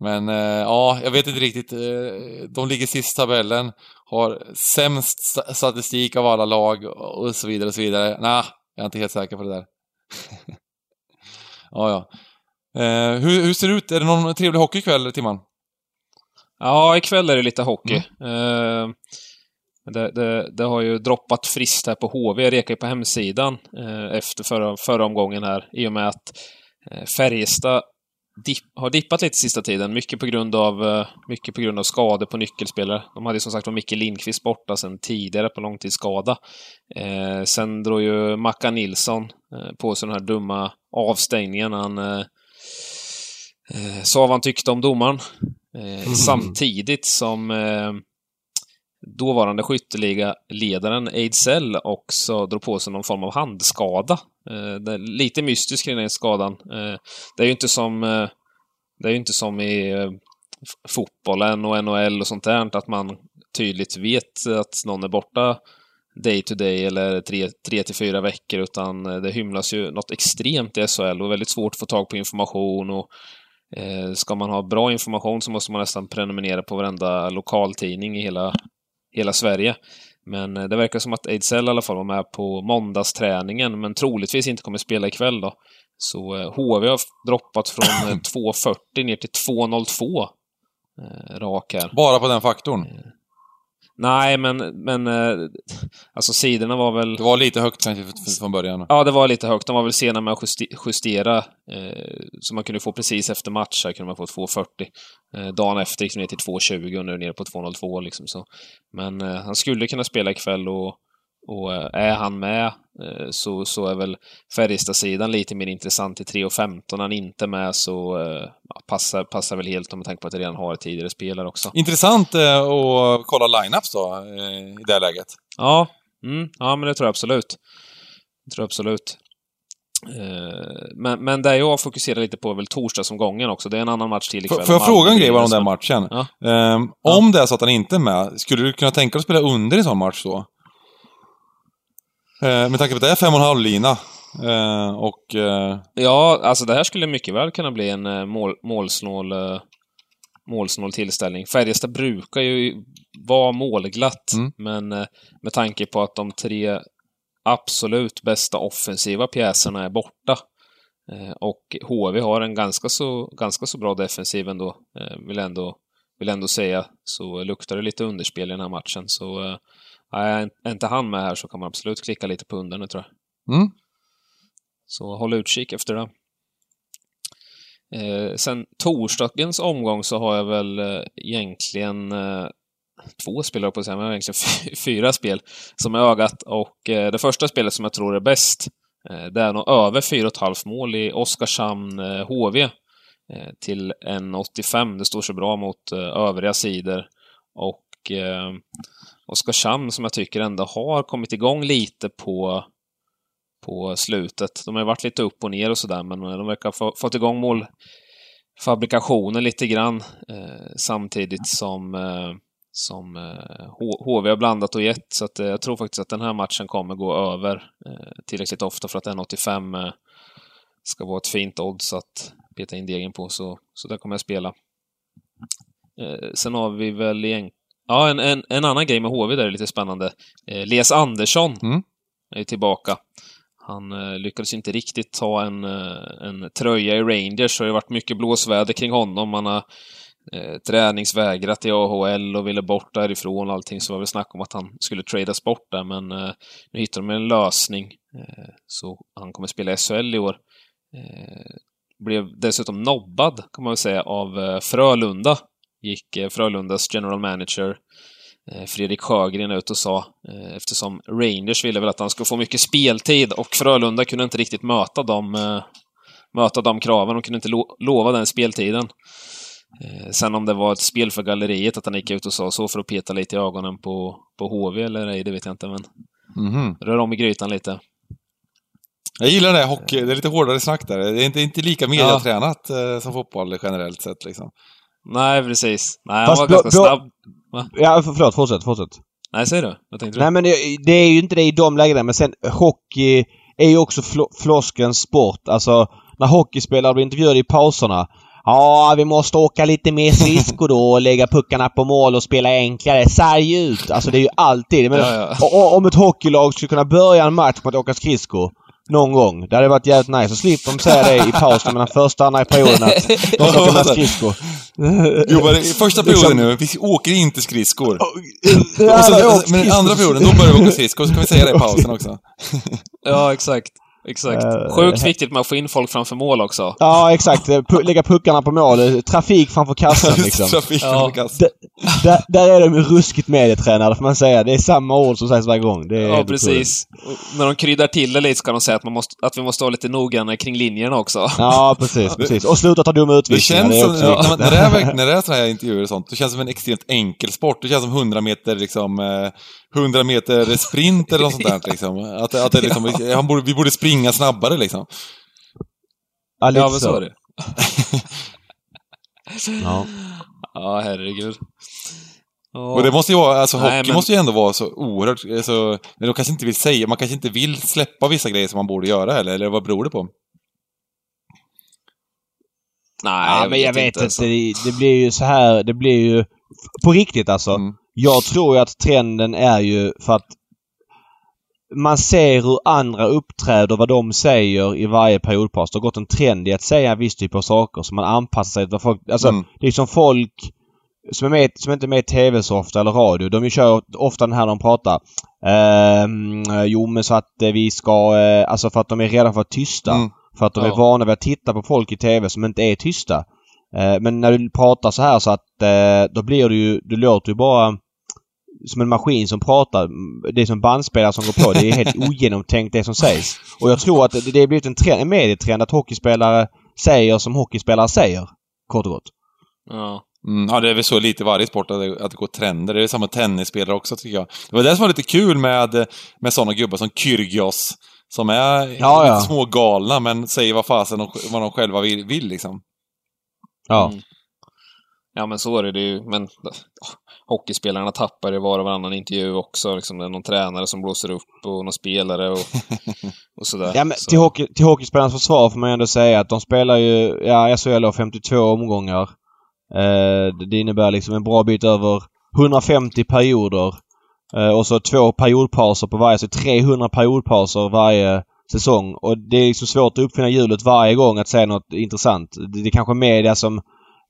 Men ja, jag vet inte riktigt. De ligger sist i tabellen, har sämst statistik av alla lag och så vidare och så vidare. Nej, jag är inte helt säker på det där. ja, ja. Hur, hur ser det ut? Är det någon trevlig hockey ikväll, Timman? Ja, ikväll är det lite hockey. Mm. Det, det, det, har ju droppat friskt här på HV. Jag rekar ju på hemsidan eh, efter förra, förra omgången här i och med att eh, Färjestad dip, har dippat lite sista tiden. Mycket på grund av, mycket på grund av skador på nyckelspelare. De hade som sagt var Micke Lindqvist borta sedan tidigare på långtidsskada. Sen drog ju Macka Nilsson på sig den här dumma avstängningen. Han sa vad han tyckte om domaren. Eh, mm. Samtidigt som eh, dåvarande skytteliga-ledaren Ejdsell också drog på sig någon form av handskada. Eh, lite mystiskt kring den skadan. Det är ju inte som, det är inte som i fotbollen och NHL och sånt där, att man tydligt vet att någon är borta day to day eller tre, tre till fyra veckor, utan det hymlas ju något extremt i SHL och väldigt svårt att få tag på information och Eh, ska man ha bra information så måste man nästan prenumerera på varenda lokaltidning i hela, hela Sverige. Men eh, det verkar som att Ejdsell i alla fall var med på måndagsträningen, men troligtvis inte kommer spela ikväll då. Så HV eh, har droppat från 2.40 ner till 2.02 rak här. Bara på den faktorn? Nej, men, men eh, alltså sidorna var väl... Det var lite högt kanske från början? Ja, det var lite högt. De var väl sena med att justera, eh, så man kunde få precis efter match här kunde man få 2.40. Eh, dagen efter gick det ner till 2.20 och nu är det nere på 2.02 liksom så. Men eh, han skulle kunna spela ikväll och och eh, är han med eh, så, så är väl Färjestad-sidan lite mer intressant i 3.15. Är han inte med så eh, ja, passar, passar väl helt om man tänker på att det redan har tidigare spelare också. Intressant att kolla lineups då, i det läget. Ja, mm, ja men det tror jag absolut. Det tror jag absolut. Men, men det jag fokuserar lite på är väl torsdagsomgången också. Det är en annan match till ikväll. Får jag fråga en grej om den matchen? Ja. Um, om ja. det är så att han inte är med, skulle du kunna tänka dig att spela under i sån match då? Eh, med tanke på att det är fem och en halv lina. Eh, och... Eh, Ja, alltså det här skulle mycket väl kunna bli en eh, mål, målsnål, eh, målsnål tillställning. Färjestad brukar ju vara målglatt, Mm. men eh, med tanke på att de tre absolut bästa offensiva pjäserna är borta och HV har en ganska så, ganska så bra defensiv ändå, vill ändå, vill ändå säga, så luktar det lite underspel i den här matchen. Så eh, är inte han med här så kan man absolut klicka lite på underne tror jag. mm, Så håll utkik efter det. Eh, sen torsdagens omgång så har jag väl eh, egentligen eh, två spelare på säga, men egentligen fy- fyra spel som är ögat. Och eh, det första spelet som jag tror är bäst, eh, det är nog över 4,5 mål i Oskarshamn eh, HV eh, till 1,85. Det står så bra mot eh, övriga sidor. Och Oskarshamn som jag tycker ändå har kommit igång lite på på slutet. De har varit lite upp och ner och sådär, men eh, de verkar ha få- fått igång målfabrikationen lite grann eh, samtidigt som, eh, som eh, HV har blandat och gett. Så att, eh, jag tror faktiskt att den här matchen kommer gå över eh, tillräckligt ofta för att 1,85 eh, ska vara ett fint odds att peta in degen på, så, så där kommer jag spela. Eh, sen har vi väl egentligen Ja, en, en, en annan grej med HV där är lite spännande. Eh, Les Andersson Mm. är tillbaka. Han eh, lyckades inte riktigt ta en, eh, en tröja i Rangers, så det har varit mycket blåsväder kring honom. Han har eh, träningsvägrat i AHL och ville bort därifrån och allting, så var det väl snack om att han skulle tradas bort där, men eh, nu hittar de en lösning. Eh, så han kommer spela SHL i år. Eh, blev dessutom nobbad, kan man väl säga, av Frölunda. Gick eh, Frölundas general manager eh, Fredrik Sjögren ut och sa, eh, eftersom Rangers ville väl att han skulle få mycket speltid och Frölunda kunde inte riktigt möta dem, eh, möta de kraven. De kunde inte lo lova den speltiden. Sen om det var ett spel för galleriet att han gick ut och sa så för att peta lite i ögonen på, på HV eller ej, det vet jag inte, men mhm. rör om i grytan lite. Jag gillar det, hockey. Det är lite hårdare snack där. Det är inte, inte lika mediatränat eh, som fotboll generellt sett liksom. Nej, precis. Nej, han Fast var blå- ganska snabb. Ja, för, förlåt. Fortsätt, fortsätt. Nej, säger du? Vad tänkte du? Nej men det, det är ju inte det i de lägena men sen hockey är ju också flo, floskelns sport. Alltså när hockeyspelare blir intervjuade i pauserna. Ja, vi måste åka lite mer skridskor då och lägga puckarna på mål och spela enklare. Sarg ut! Alltså det är ju alltid. Men, Ja, ja. och- och, om ett hockeylag skulle kunna börja en match med att åka skridskor någon gång. Det hade varit jävligt nice. Så slipper de säga det i pausen mellan första och andra perioden att de ska åka med skridskor. Jo, i första perioden nu, vi åker inte skridskor. Och så, men andra perioden, då börjar vi åka skridskor. Så kan vi säga det i pausen också. Ja, exakt. Exakt. Eh, Sjukt viktigt med att få in folk framför mål också. Ja, exakt. Pu- lägga puckarna på mål. Trafik framför kassan liksom. Trafiken Ja. på kass. D- där, där är de ruskigt medietränade får man säga. Det är samma ord som sägs varje gång. Det är Ja, precis. När de kryddar till det lite så kan de säga att, man måste, att vi måste vara lite noggrannare kring linjerna också. Ja, precis, precis. Och sluta ta dumma Det utvisningar. känns är som, också ja, när, det är, när det är sådana här intervjuer och sånt, det känns som en extremt enkel sport. Det känns som 100 meter, liksom, eh, 100 meter sprint eller något sånt där liksom. Att, att det liksom, han borde, vi borde springa snabbare liksom. Ja, lite Ja, men så är det. Ja. Ja, herregud. Och det måste ju vara, alltså Nej, hockey men- måste ju ändå vara så oerhört, alltså, men de kanske inte vill säga, man kanske inte vill släppa vissa grejer som man borde göra eller, eller vad beror det på? Nej, ja, men jag vet inte. alltså. Det, det blir ju så här. Det blir ju... På riktigt alltså. Mm. Jag tror ju att trenden är ju för att man ser hur andra uppträder, vad de säger i varje periodpaus. Det har gått en trend i att säga en viss typ av saker så man anpassar sig till vad folk... Alltså, Mm. det är som folk som, är med, som inte är med i TV så ofta eller radio. De kör ofta den här när de pratar. Ehm, jo men så att eh, vi ska... Eh, alltså för att de är rädda för att tysta. Mm. För att de Ja. är vana vid att titta på folk i TV som inte är tysta. Eh, men när du pratar så här så att eh, då blir du ju... Du låter ju bara som en maskin som pratar. Det är som bandspelare som går på. Det är helt ogenomtänkt det som sägs. Och jag tror att det, det har blivit en, trend, en medietrend att hockeyspelare säger som hockeyspelare säger. Kort och gott. Ja. Mm, ja, det är väl så lite i varje sport att det, att det går trender. Det är samma tennisspelare också, tycker jag. Det var det som var lite kul med, med sådana gubbar som Kyrgios. Som är Ja, ja. små galna men säger vad fasen de, vad de själva vill, vill liksom. Ja. Mm. Ja, men så är det ju. Men oh, hockeyspelarna tappar i var och varannan intervju också. Liksom, det är någon tränare som blåser upp och någon spelare och, och sådär. Ja, men så. till, hockey, till hockeyspelarnas försvar får man ändå säga att de spelar ju, ja, SHL har 52 omgångar. Eh, det innebär liksom en bra bit över 150 perioder. Eh, och så två periodpauser på varje, så 300 periodpauser varje säsong. Och det är liksom svårt att uppfinna hjulet varje gång att säga något intressant. Det, det är kanske media som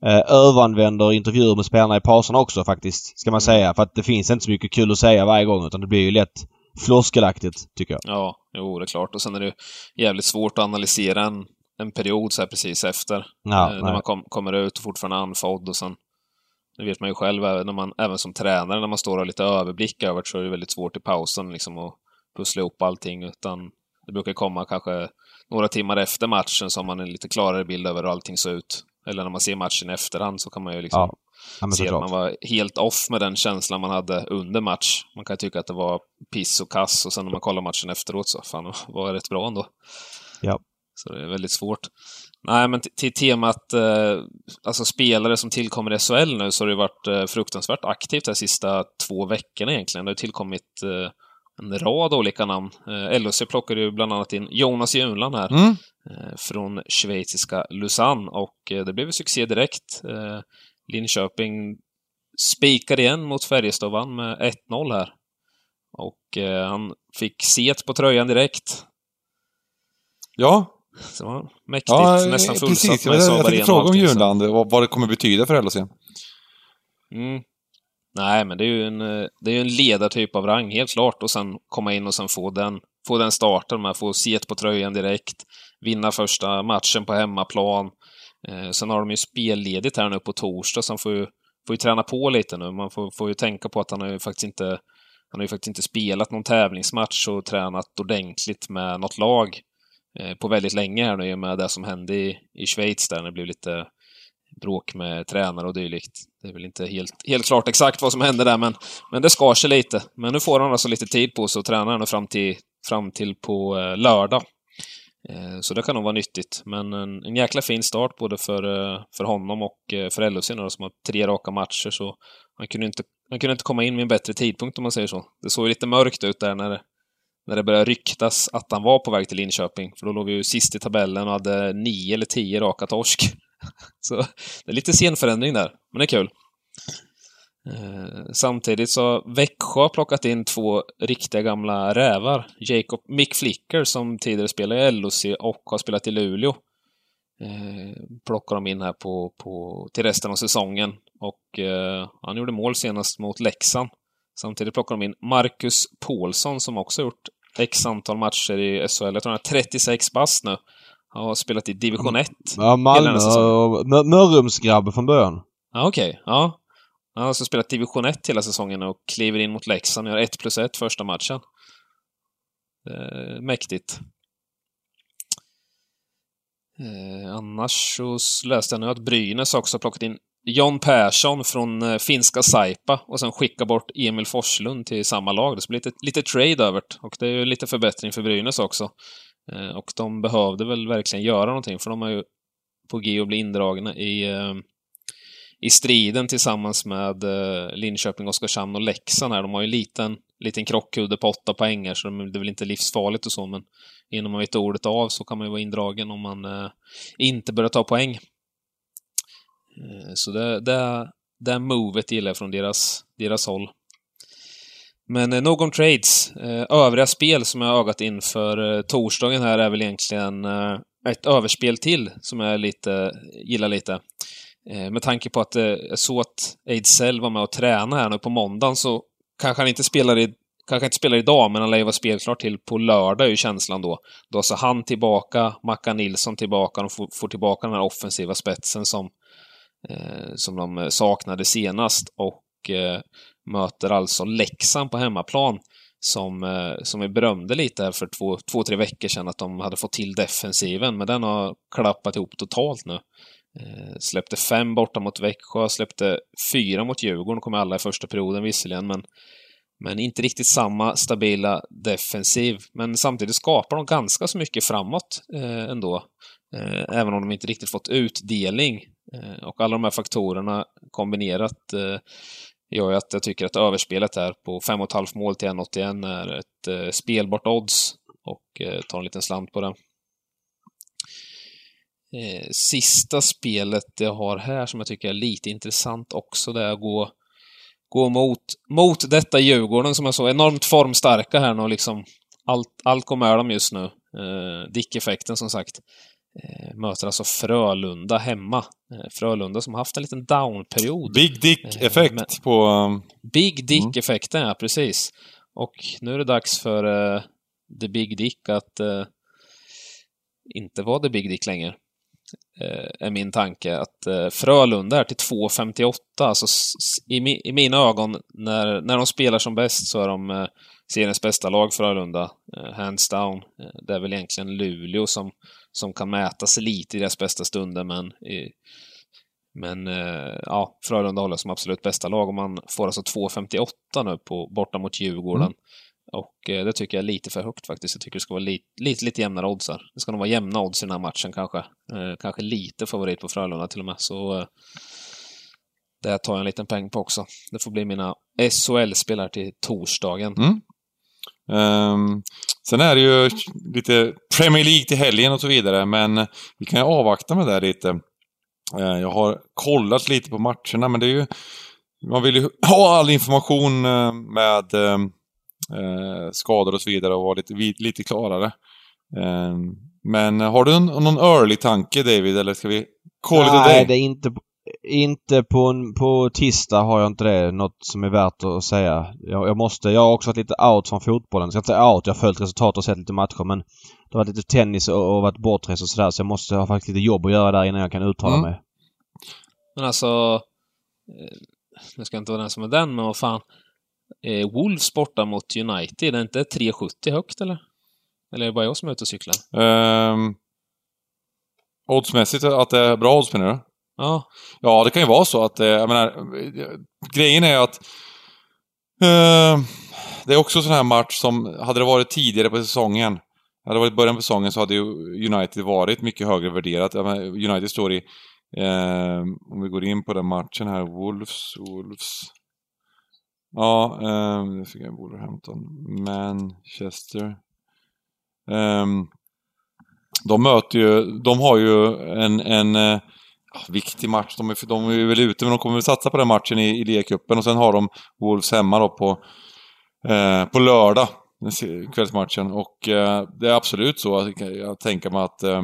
eh, överanvänder intervjuer med spelarna i pauserna också faktiskt, ska man säga. För att det finns inte så mycket kul att säga varje gång utan det blir ju lätt floskelaktigt, tycker jag. Ja, jo, det är klart. Och sen är det jävligt svårt att analysera en, en period så här precis efter. Ja, eh, när man kom, kommer ut och fortfarande är andfådd och sen det vet man ju själv, även, när man, även som tränare, när man står och har lite överblick över det, så är det väldigt svårt i pausen liksom att pussla ihop allting, utan det brukar komma kanske några timmar efter matchen så har man en lite klarare bild över hur allting ser ut. Eller när man ser matchen i efterhand så kan man ju liksom Ja, Ja, se att man var helt off med den känslan man hade under match. Man kan tycka att det var piss och kass och sen när man kollar matchen efteråt så fan, var det rätt bra ändå. Ja. Så det är väldigt svårt. Nej, men till temat eh, alltså spelare som tillkommer i SHL nu så har det varit eh, fruktansvärt aktivt de sista två veckorna egentligen. Det har tillkommit eh, en rad olika namn. Eh, LHC plockade ju bland annat in Jonas Junland här Mm. eh, från schweiziska Lausanne och eh, det blev succé direkt. Eh, Linköping spikade igen mot Färjestad vann med 1-0 här. Och eh, han fick set på tröjan direkt. Ja, Så var mäktigt. ja nästan fullsatt precis. Med Saab jag tänkte fråga om Junland, vad, vad det kommer betyda för LHC. Mm. Nej, men det är ju en, eh, det är en ledartyp av rang, helt klart. Och sen komma in och sen få den, få den starten med får få set på tröjan direkt, vinna första matchen på hemmaplan. Eh, sen har de ju spelledigt här nu på torsdag, så han får ju, får ju träna på lite nu. Man får, får ju tänka på att han har ju faktiskt inte han har ju faktiskt inte spelat någon tävlingsmatch och tränat ordentligt med något lag eh, på väldigt länge här nu i och med det som hände i, i Schweiz där när det blev lite bråk med tränare och dylikt. Det är väl inte helt, helt klart exakt vad som hände där, men, men det skar sig lite. Men nu får han alltså lite tid på sig att träna nu fram till, fram till på eh, lördag. Eh, så det kan nog vara nyttigt. Men en, en jäkla fin start både för, eh, för honom och eh, för LHC nu då, som har tre raka matcher, så han kunde inte, han kunde inte komma in med en bättre tidpunkt om man säger så. Det såg lite mörkt ut där när det, när det började ryktas att han var på väg till Linköping, för då låg vi ju sist i tabellen och hade nio eller tio raka torsk. Så det är lite scenförändring där, men det är kul. Eh, samtidigt så har Växjö har plockat in två riktiga gamla rävar. Jacob Mick Flicker som tidigare spelade i LOC och har spelat i Luleå. Eh, plockar de in här på, på, till resten av säsongen. Och eh, han gjorde mål senast mot Leksand. Samtidigt plockar de in Marcus Paulsson som också gjort x antal matcher i SHL. Jag tror han är 36 bast nu. Han har spelat i division 1. Ja, Malmö och Mörrumsgrabb från början. Ja, okej. Ja. Han har alltså spelat division 1 hela säsongen och kliver in mot Leksand och gör 1 plus 1 första matchen. Eh, mäktigt. Eh, annars så läste jag nu att Brynäs också har plockat in John Persson från eh, finska Saipa och sen skicka bort Emil Forslund till samma lag. Det ska bli lite, lite trade över. Och det är ju lite förbättring för Brynäs också. Eh, och de behövde väl verkligen göra någonting, för de är ju på G att bli indragna i eh, i striden tillsammans med eh, Linköping, Oskarshamn och Leksand här. De har ju en liten, liten krockkudde på åtta poänger, så det är väl inte livsfarligt och så, men innan man vet ordet av så kan man ju vara indragen om man inte börjar ta poäng. Så det, det, det movet gillar jag från deras, deras håll. Men eh, nog om trades. Eh, övriga spel som jag har ögat inför eh, torsdagen här är väl egentligen eh, ett överspel till som jag lite, gillar lite. Eh, med tanke på att eh, jag såg att Ejdsell var med och tränade här nu på måndagen så kanske han inte spelar i Kanske inte spelar idag, men han lär ju vara spelklar till på lördag, är ju känslan då. Då så han tillbaka, Mackan Nilsson tillbaka, de får, får tillbaka den här offensiva spetsen som, eh, som de eh, saknade senast och eh, möter alltså Leksand på hemmaplan som, eh, som vi berömde lite här för två, två, tre veckor sedan att de hade fått till defensiven, men den har klappat ihop totalt nu. Eh, släppte fem borta mot Växjö, släppte fyra mot Djurgården, kom alla i första perioden visserligen, men, men inte riktigt samma stabila defensiv. Men samtidigt skapar de ganska så mycket framåt eh, ändå. Eh, även om de inte riktigt fått utdelning Eh, och alla de här faktorerna kombinerat eh, gör ju att jag tycker att överspelet här på 5,5 mål till 1,81 är ett eh, spelbart odds och eh, tar en liten slant på det. Eh, sista spelet jag har här som jag tycker är lite intressant också, det är att gå, gå mot, mot detta Djurgården som är så enormt formstarka här nu liksom. Allt, allt går med dem just nu. Eh, Dick-effekten som sagt. Eh, möter alltså Frölunda hemma. Eh, Frölunda som haft en liten down-period. Big Dick-effekt men- på... um, Big Dick-effekten, ja precis. Och nu är det dags för uh, The Big Dick att eh, inte vara The Big Dick längre. eh, är min tanke. Att eh, Frölunda är till 2,58. Alltså i, mi, i mina ögon, när, när de spelar som bäst så är de eh, seriens bästa lag, Frölunda. Eh, hands down. Eh, det är väl egentligen Luleå som, som kan mäta sig lite i deras bästa stunder, men men eh, ja, Frölunda håller som absolut bästa lag och man får alltså 2,58 nu på, borta mot Djurgården. Mm. Och det tycker jag är lite för högt faktiskt. Jag tycker det ska vara lite, lite, lite jämnare odds här. Det ska nog vara jämna odds i den här matchen kanske. Kanske lite favorit på Frölunda till och med. Så det tar jag en liten peng på också. Det får bli mina SHL-spel här till torsdagen. Mm. Ehm, sen är det ju lite Premier League till helgen och så vidare, men vi kan ju avvakta med det lite. Eh, jag har kollat lite på matcherna, men det är ju... Man vill ju ha all information eh, med eh, skador och så vidare och vara lite, lite klarare. Men har du en, någon early-tanke David, eller ska vi call it a Nej, det är inte, inte på, en- på tisdag har jag inte det. Något som är värt att säga. Jag, jag måste, jag har också varit lite out från fotbollen. Jag ska inte säga out, jag har följt resultat och sett lite matcher men det har varit lite tennis och, och varit bortrest och sådär så jag måste ha faktiskt lite jobb att göra där innan jag kan uttala Mm. mig. Men alltså... Eh, nu ska jag inte vara den som är den, men vad fan. Eh, Wolves borta mot United, är inte 3,70 högt eller? Eller är det bara jag som är ute och cyklar? Um, oddsmässigt, att det är bra odds menar du? Ja, Ja, det kan ju vara så att, eh, jag menar, grejen är att eh, det är också en sån här match som, hade det varit tidigare på säsongen, hade det varit början på säsongen så hade ju United varit mycket högre värderat. Menar, United står i, eh, om vi går in på den matchen här, Wolves, Wolves. Ja, eh, nu fick jag Wolverhampton, Manchester. Eh, de möter ju, de har ju en, en eh, viktig match. De är, de är väl ute, men de kommer väl satsa på den matchen i, i ligacupen och sen har de Wolves hemma då på, eh, på lördag, den kvällsmatchen. Och eh, det är absolut så att jag, tänker mig att eh,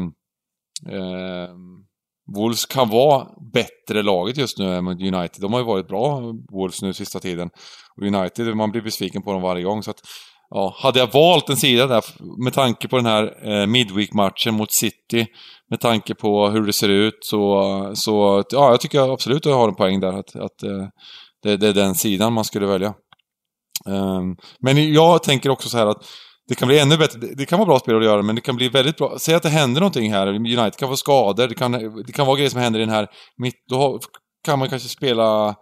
Wolves kan vara bättre laget just nu än United. De har ju varit bra, Wolves, nu sista tiden. Och United, man blir besviken på dem varje gång. Så att, ja, hade jag valt en sida där med tanke på den här eh, Midweek-matchen mot City, med tanke på hur det ser ut, så, så ja, jag tycker absolut att jag har en poäng där. Att, att eh, det, det är den sidan man skulle välja. Ehm, men jag tänker också så här att det kan bli ännu bättre. Det- kan vara bra spel att göra, men det kan bli väldigt bra. Säg att det händer någonting här. United kan få skador. Det kan, det kan vara grejer som händer i den här mitt... Då kan man kanske spela...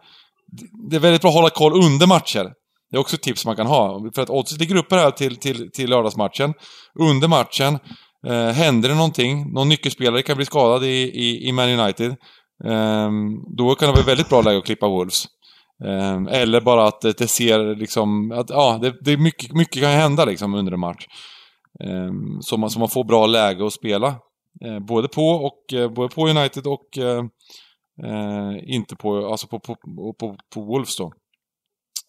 Det är väldigt bra att hålla koll under matcher. Det är också ett tips man kan ha. För att oddset ligger uppe här till, till, till lördagsmatchen. Under matchen, eh, händer det någonting, någon nyckelspelare kan bli skadad i, i, i Man United. ehm, då kan det vara väldigt bra läge att klippa Wolves. Ehm, eller bara att det, ser liksom, att ja, det, det är mycket, mycket kan hända liksom under en match. Ehm, um, så, man, så man får bra läge att spela. Eh, både på och eh, både på United och eh, inte på, alltså på, på, på, på, på Wolves då.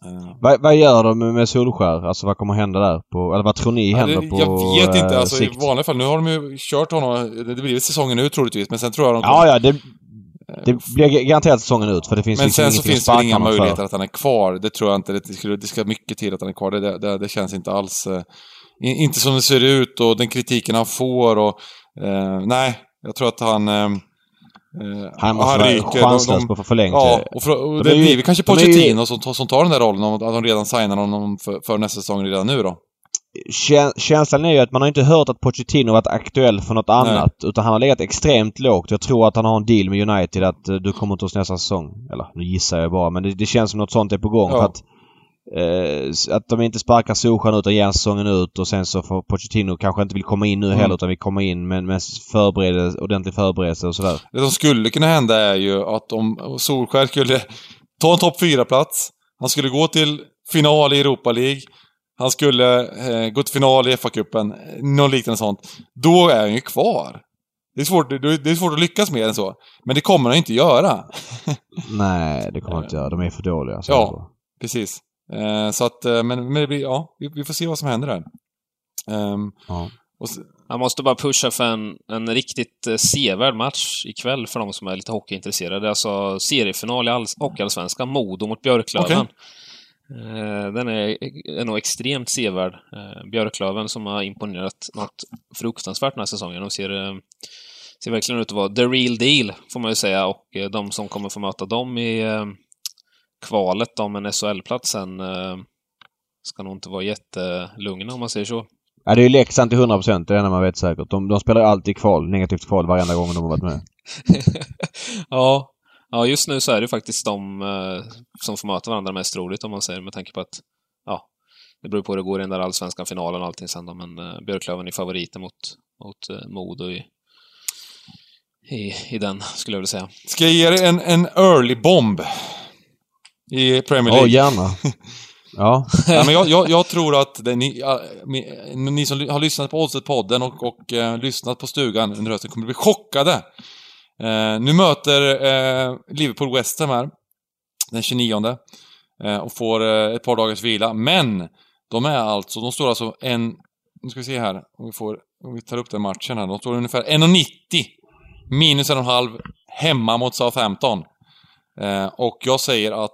Eh, Vad, vad gör de med Solskär? Alltså vad kommer hända där? På, eller vad tror ni ja, händer det, på jag vet inte, eh, alltså sikt? i vanliga fall. Nu har de ju kört honom, det blir säsongen ut troligtvis, men sen tror jag de Ja, ja. Det, det blir garanterat säsongen ut för det finns Men liksom sen så finns det inga honom för. möjligheter att han är kvar. Det tror jag inte. Det, skulle, det ska mycket till att han är kvar. Det, det, det, känns inte alls... Eh, in- inte som det ser ut och den kritiken han får och... Eh, nej, jag tror att han... Eh, eh, Han måste vara ryker. De- chanslös de- på att få förlängt. Ja, eh, och, för, och de det blir kanske är ju- Pochettino som, tar- som tar den där rollen. Att de redan signar honom för, för nästa säsong redan nu då. Kä- Känslan är ju att man har inte hört att Pochettino varit aktuell för något annat. Utan han har legat extremt lågt. Jag tror att han har en deal med United att eh, du kommer inte hos nästa säsong. Eller nu gissar jag bara men det, det känns som något sånt är på gång. Ja. Att eh, att de inte sparkar Solskjaer utan ger säsongen ut och sen så får Pochettino kanske inte vill komma in nu Mm. heller utan vill komma in med, med förberedelse, ordentlig förberedelse och sådär. Det som skulle kunna hända är ju att om Solskjaer skulle ta en topp 4-plats, han skulle gå till final i Europa League, han skulle eh, gå till final i FA-cupen, något liknande sånt. Då är han ju kvar. Det är, svårt, det är svårt att lyckas mer än så. Men det kommer han inte göra. Nej, det kommer jag inte göra. De är för dåliga. Så Ja. Precis. Eh, så att, eh, men, men det blir, ja, vi, vi får se vad som händer där. Ehm, ja. och, s- Jag måste bara pusha för en, en riktigt eh, sevärd match ikväll för de som är lite hockeyintresserade. Alltså seriefinal i all, Hockeyallsvenskan, Modo mot Björklöven. Okej. Eh, Den är, är nog extremt sevärd. Björklöven som har imponerat något fruktansvärt den här säsongen. De ser, ser verkligen ut att vara the real deal, får man ju säga. Och de som kommer få möta dem i kvalet om en SHL-plats sen eh, ska nog inte vara jättelugna om man säger så. ja, det är ju Leksand till 100 procent. Det är det man vet säkert. De, de spelar alltid kval. Negativt kval varenda gång de har varit med. ja. ja, just nu så är det faktiskt de eh, som får möta varandra mest roligt om man säger med tanke på att ja, det beror på hur det går i den där allsvenska finalen och allting sen då, men eh, Björklöven är favoriter mot, mot eh, Modo i, i, i den, skulle jag vilja säga. ska jag ge er en, en early bomb? I Premier Ja, League. gärna. Ja. Nej, men jag, jag, jag tror att det, ni, ja, ni som har lyssnat på Oddset-podden och, och eh, lyssnat på stugan under hösten kommer bli chockade. Eh, nu möter eh, Liverpool West Ham här, den 29 eh, och får eh, ett par dagars vila. Men de är alltså, de står alltså en, nu ska vi se här, om vi, får, om vi tar upp den matchen här. De står ungefär 1,90 minus en och en halv hemma mot Southampton. Eh, och jag säger att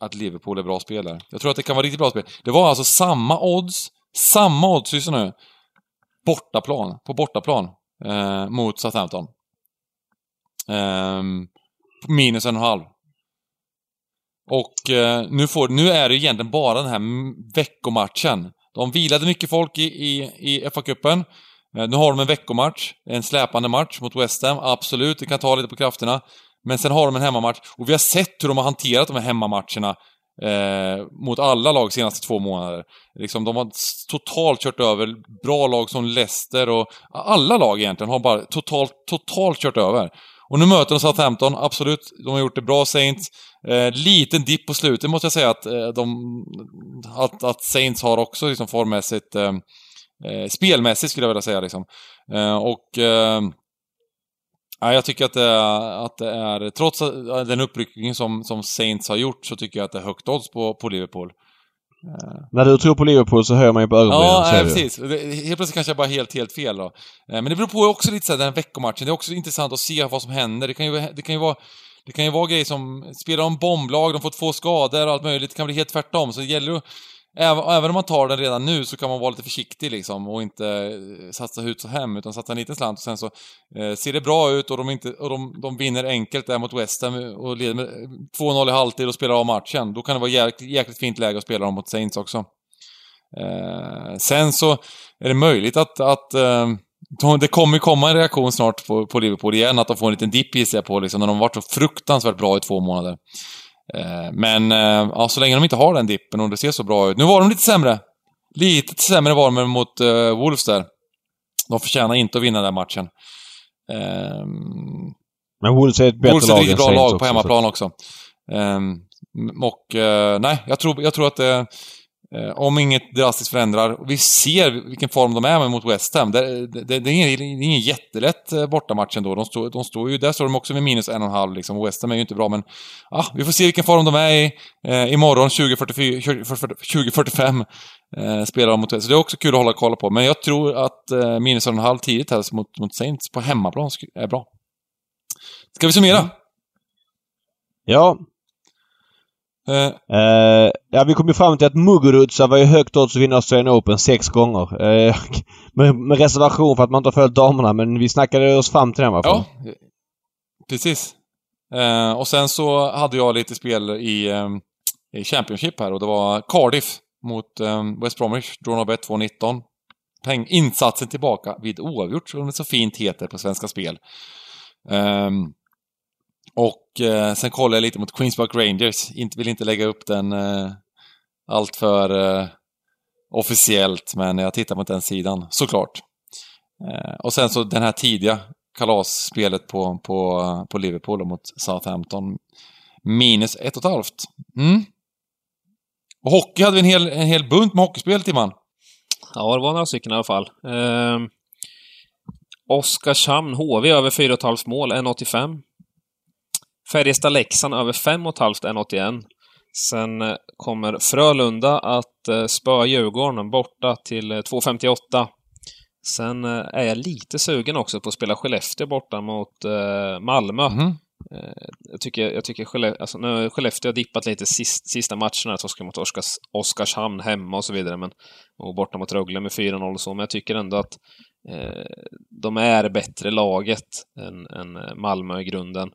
att Liverpool är bra spelare. Jag tror att det kan vara riktigt bra spel. Det var alltså samma odds, samma odds, lyssna nu, bortaplan, på bortaplan, eh, mot Southampton. Eh, minus en och en halv. Och eh, nu, får, nu är det egentligen bara den här veckomatchen. De vilade mycket folk i, i, i FA-cupen. Eh, nu har de en veckomatch, en släpande match mot West Ham. Absolut, det kan ta lite på krafterna. Men sen har de en hemmamatch. Och vi har sett hur de har hanterat de här hemmamatcherna eh, mot alla lag senaste två månader. Liksom, de har totalt kört över bra lag som Leicester och alla lag egentligen har bara totalt, totalt kört över. Och nu möter de Southampton, absolut. De har gjort det bra, Saints. Eh, liten dipp på slutet måste jag säga att, eh, de, att, att Saints har också liksom formmässigt, eh, eh, spelmässigt skulle jag vilja säga liksom. Eh, och eh, Ja, jag tycker att det, är, att det är, trots den uppryckningen som, som Saints har gjort, så tycker jag att det är högt odds på, på Liverpool. När du tror på Liverpool så hör man ju på ögonbrynen. Ja, nej, du. precis. Det- Helt plötsligt kanske jag bara helt, helt fel då. Eh, Men det beror på också lite så här, den här veckomatchen. Det är också intressant att se vad som händer. Det kan ju, det kan ju vara det kan ju vara grejer som, spelar de bomblag, de får två skador och allt möjligt. Det kan bli helt tvärtom. Så det gäller att, även, även om man tar den redan nu så kan man vara lite försiktig liksom och inte eh, satsa hut och hem utan satsa en liten slant och sen så eh, ser det bra ut och de, inte, och de, de vinner enkelt där mot West Ham och leder med eh, 2-0 i halvtid och spelar av matchen. Då kan det vara jäkligt, jäkligt fint läge att spela dem mot Saints också. Eh, sen så är det möjligt att, att eh, det kommer komma en reaktion snart på, på Liverpool igen, att de får en liten dipp gissar jag på, liksom, när de varit så fruktansvärt bra i två månader. Eh, men eh, ja, så länge de inte har den dippen och det ser så bra ut. Nu var de lite sämre. Lite sämre var de med eh, Wolves där. De förtjänar inte att vinna den matchen. Eh, Men Wolves är ett bättre Wolves är ett riktigt bra lag på också, hemmaplan också. Ehm, och eh, nej, jag tror, jag tror att det... eh, Eh, om inget drastiskt förändrar. Vi ser vilken form de är med mot West Ham. Det, det, det, är, ingen, det är ingen jättelätt eh, bortamatch ändå. De står, de står ju, där står de också med minus en och en halv liksom. West Ham är ju inte bra, men Ah, vi får se vilken form de är i. Eh, imorgon 2045 eh, spelar de mot West Så det är också kul att hålla koll på. Men jag tror att eh, minus en och en halv tidigt här mot, mot Saints på hemmaplan är bra. Ska vi summera? Ja. Eh, ja, vi kom ju fram till att Muguruza var ju högt odds att vinna Australian Open sex gånger. Eh, med, med reservation för att man inte har följt damerna, men vi snackade oss fram till den fall. Ja, precis. Eh, och sen så hade jag lite spel i, eh, i Championship här och det var Cardiff mot eh, West Bromwich, draw bet 2.19. Peng, insatsen tillbaka vid oavgjort, som det så fint heter på Svenska Spel. Ehm, och eh, sen kollade jag lite mot Queens Park Rangers. Inte, vill inte lägga upp den, eh, allt för eh, officiellt, men jag tittar mot den sidan, såklart. Eh, och sen så den här tidiga kalasspelet på, på, på Liverpool mot Southampton. Minus ett och ett halvt. Mm. Och hockey hade vi en hel, en hel bunt med hockeyspel, Timman. Ja, det var några stycken i alla fall. Eh, Oskarshamn, HV över 4,5 mål, 1,85. Färjestad-Leksand över 5,5, 1,81. Sen eh, kommer Frölunda att eh, spöa Djurgården borta till 2,58. Eh, Sen är jag lite sugen också på att spela Skellefteå borta mot Malmö. Mm. Jag tycker, jag tycker Skellefteå, alltså, nu Skellefteå har dippat lite sist, sista matcherna, torskade mot Oskars, Oskarshamn hemma och så vidare, men, och borta mot Rögle med 4-0 och så, men jag tycker ändå att eh, de är bättre laget än, än Malmö i grunden.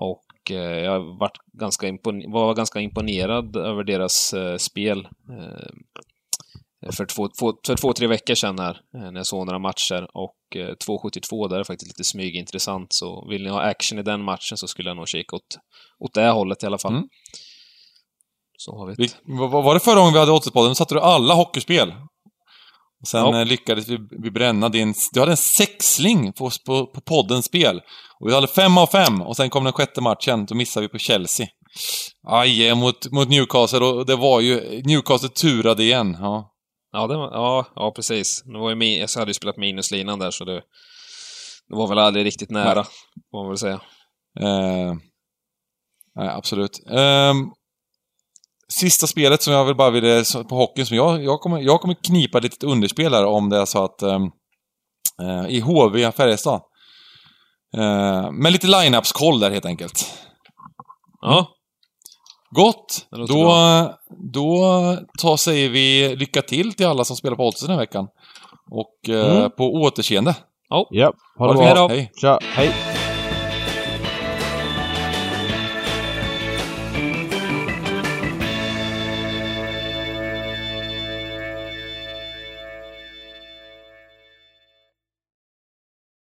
Och eh, jag varit ganska var ganska imponerad över deras eh, spel eh, för två, två, för två, tre veckor sedan här, när jag såg några matcher. Och 2.72, där är faktiskt lite smygintressant. Så vill ni ha action i den matchen så skulle jag nog kika åt, åt det hållet i alla fall. Mm. Så har vi, vi Vad var det förra gången vi hade Oddspodden? Då satte du alla hockeyspel. Och sen ja. lyckades vi, vi bränna din... Du hade en sexling på, på, på poddens spel. Och vi hade fem av fem och sen kom den sjätte matchen, då missade vi på Chelsea. Aj, mot, mot Newcastle och det var ju... Newcastle turade igen, ja. Ja, det var, ja, ja precis. Det var ju, jag hade ju spelat minuslinan där så det, det var väl aldrig riktigt nära, får man väl säga. Eh, nej, absolut. Eh, sista spelet som jag vill bara ville, på hockeyn, som jag, jag kommer, jag kommer knipa ett litet underspel här om det är så att ehm, eh, i HV Färjestad Eh, med lite line-ups-koll där helt enkelt. Ja. Gott! Då, då tar, säger vi lycka till till alla som spelar på Odds den här veckan. Och eh, mm. på återseende. Ja. ja. Ha det bra. Hej. Tja. Hej.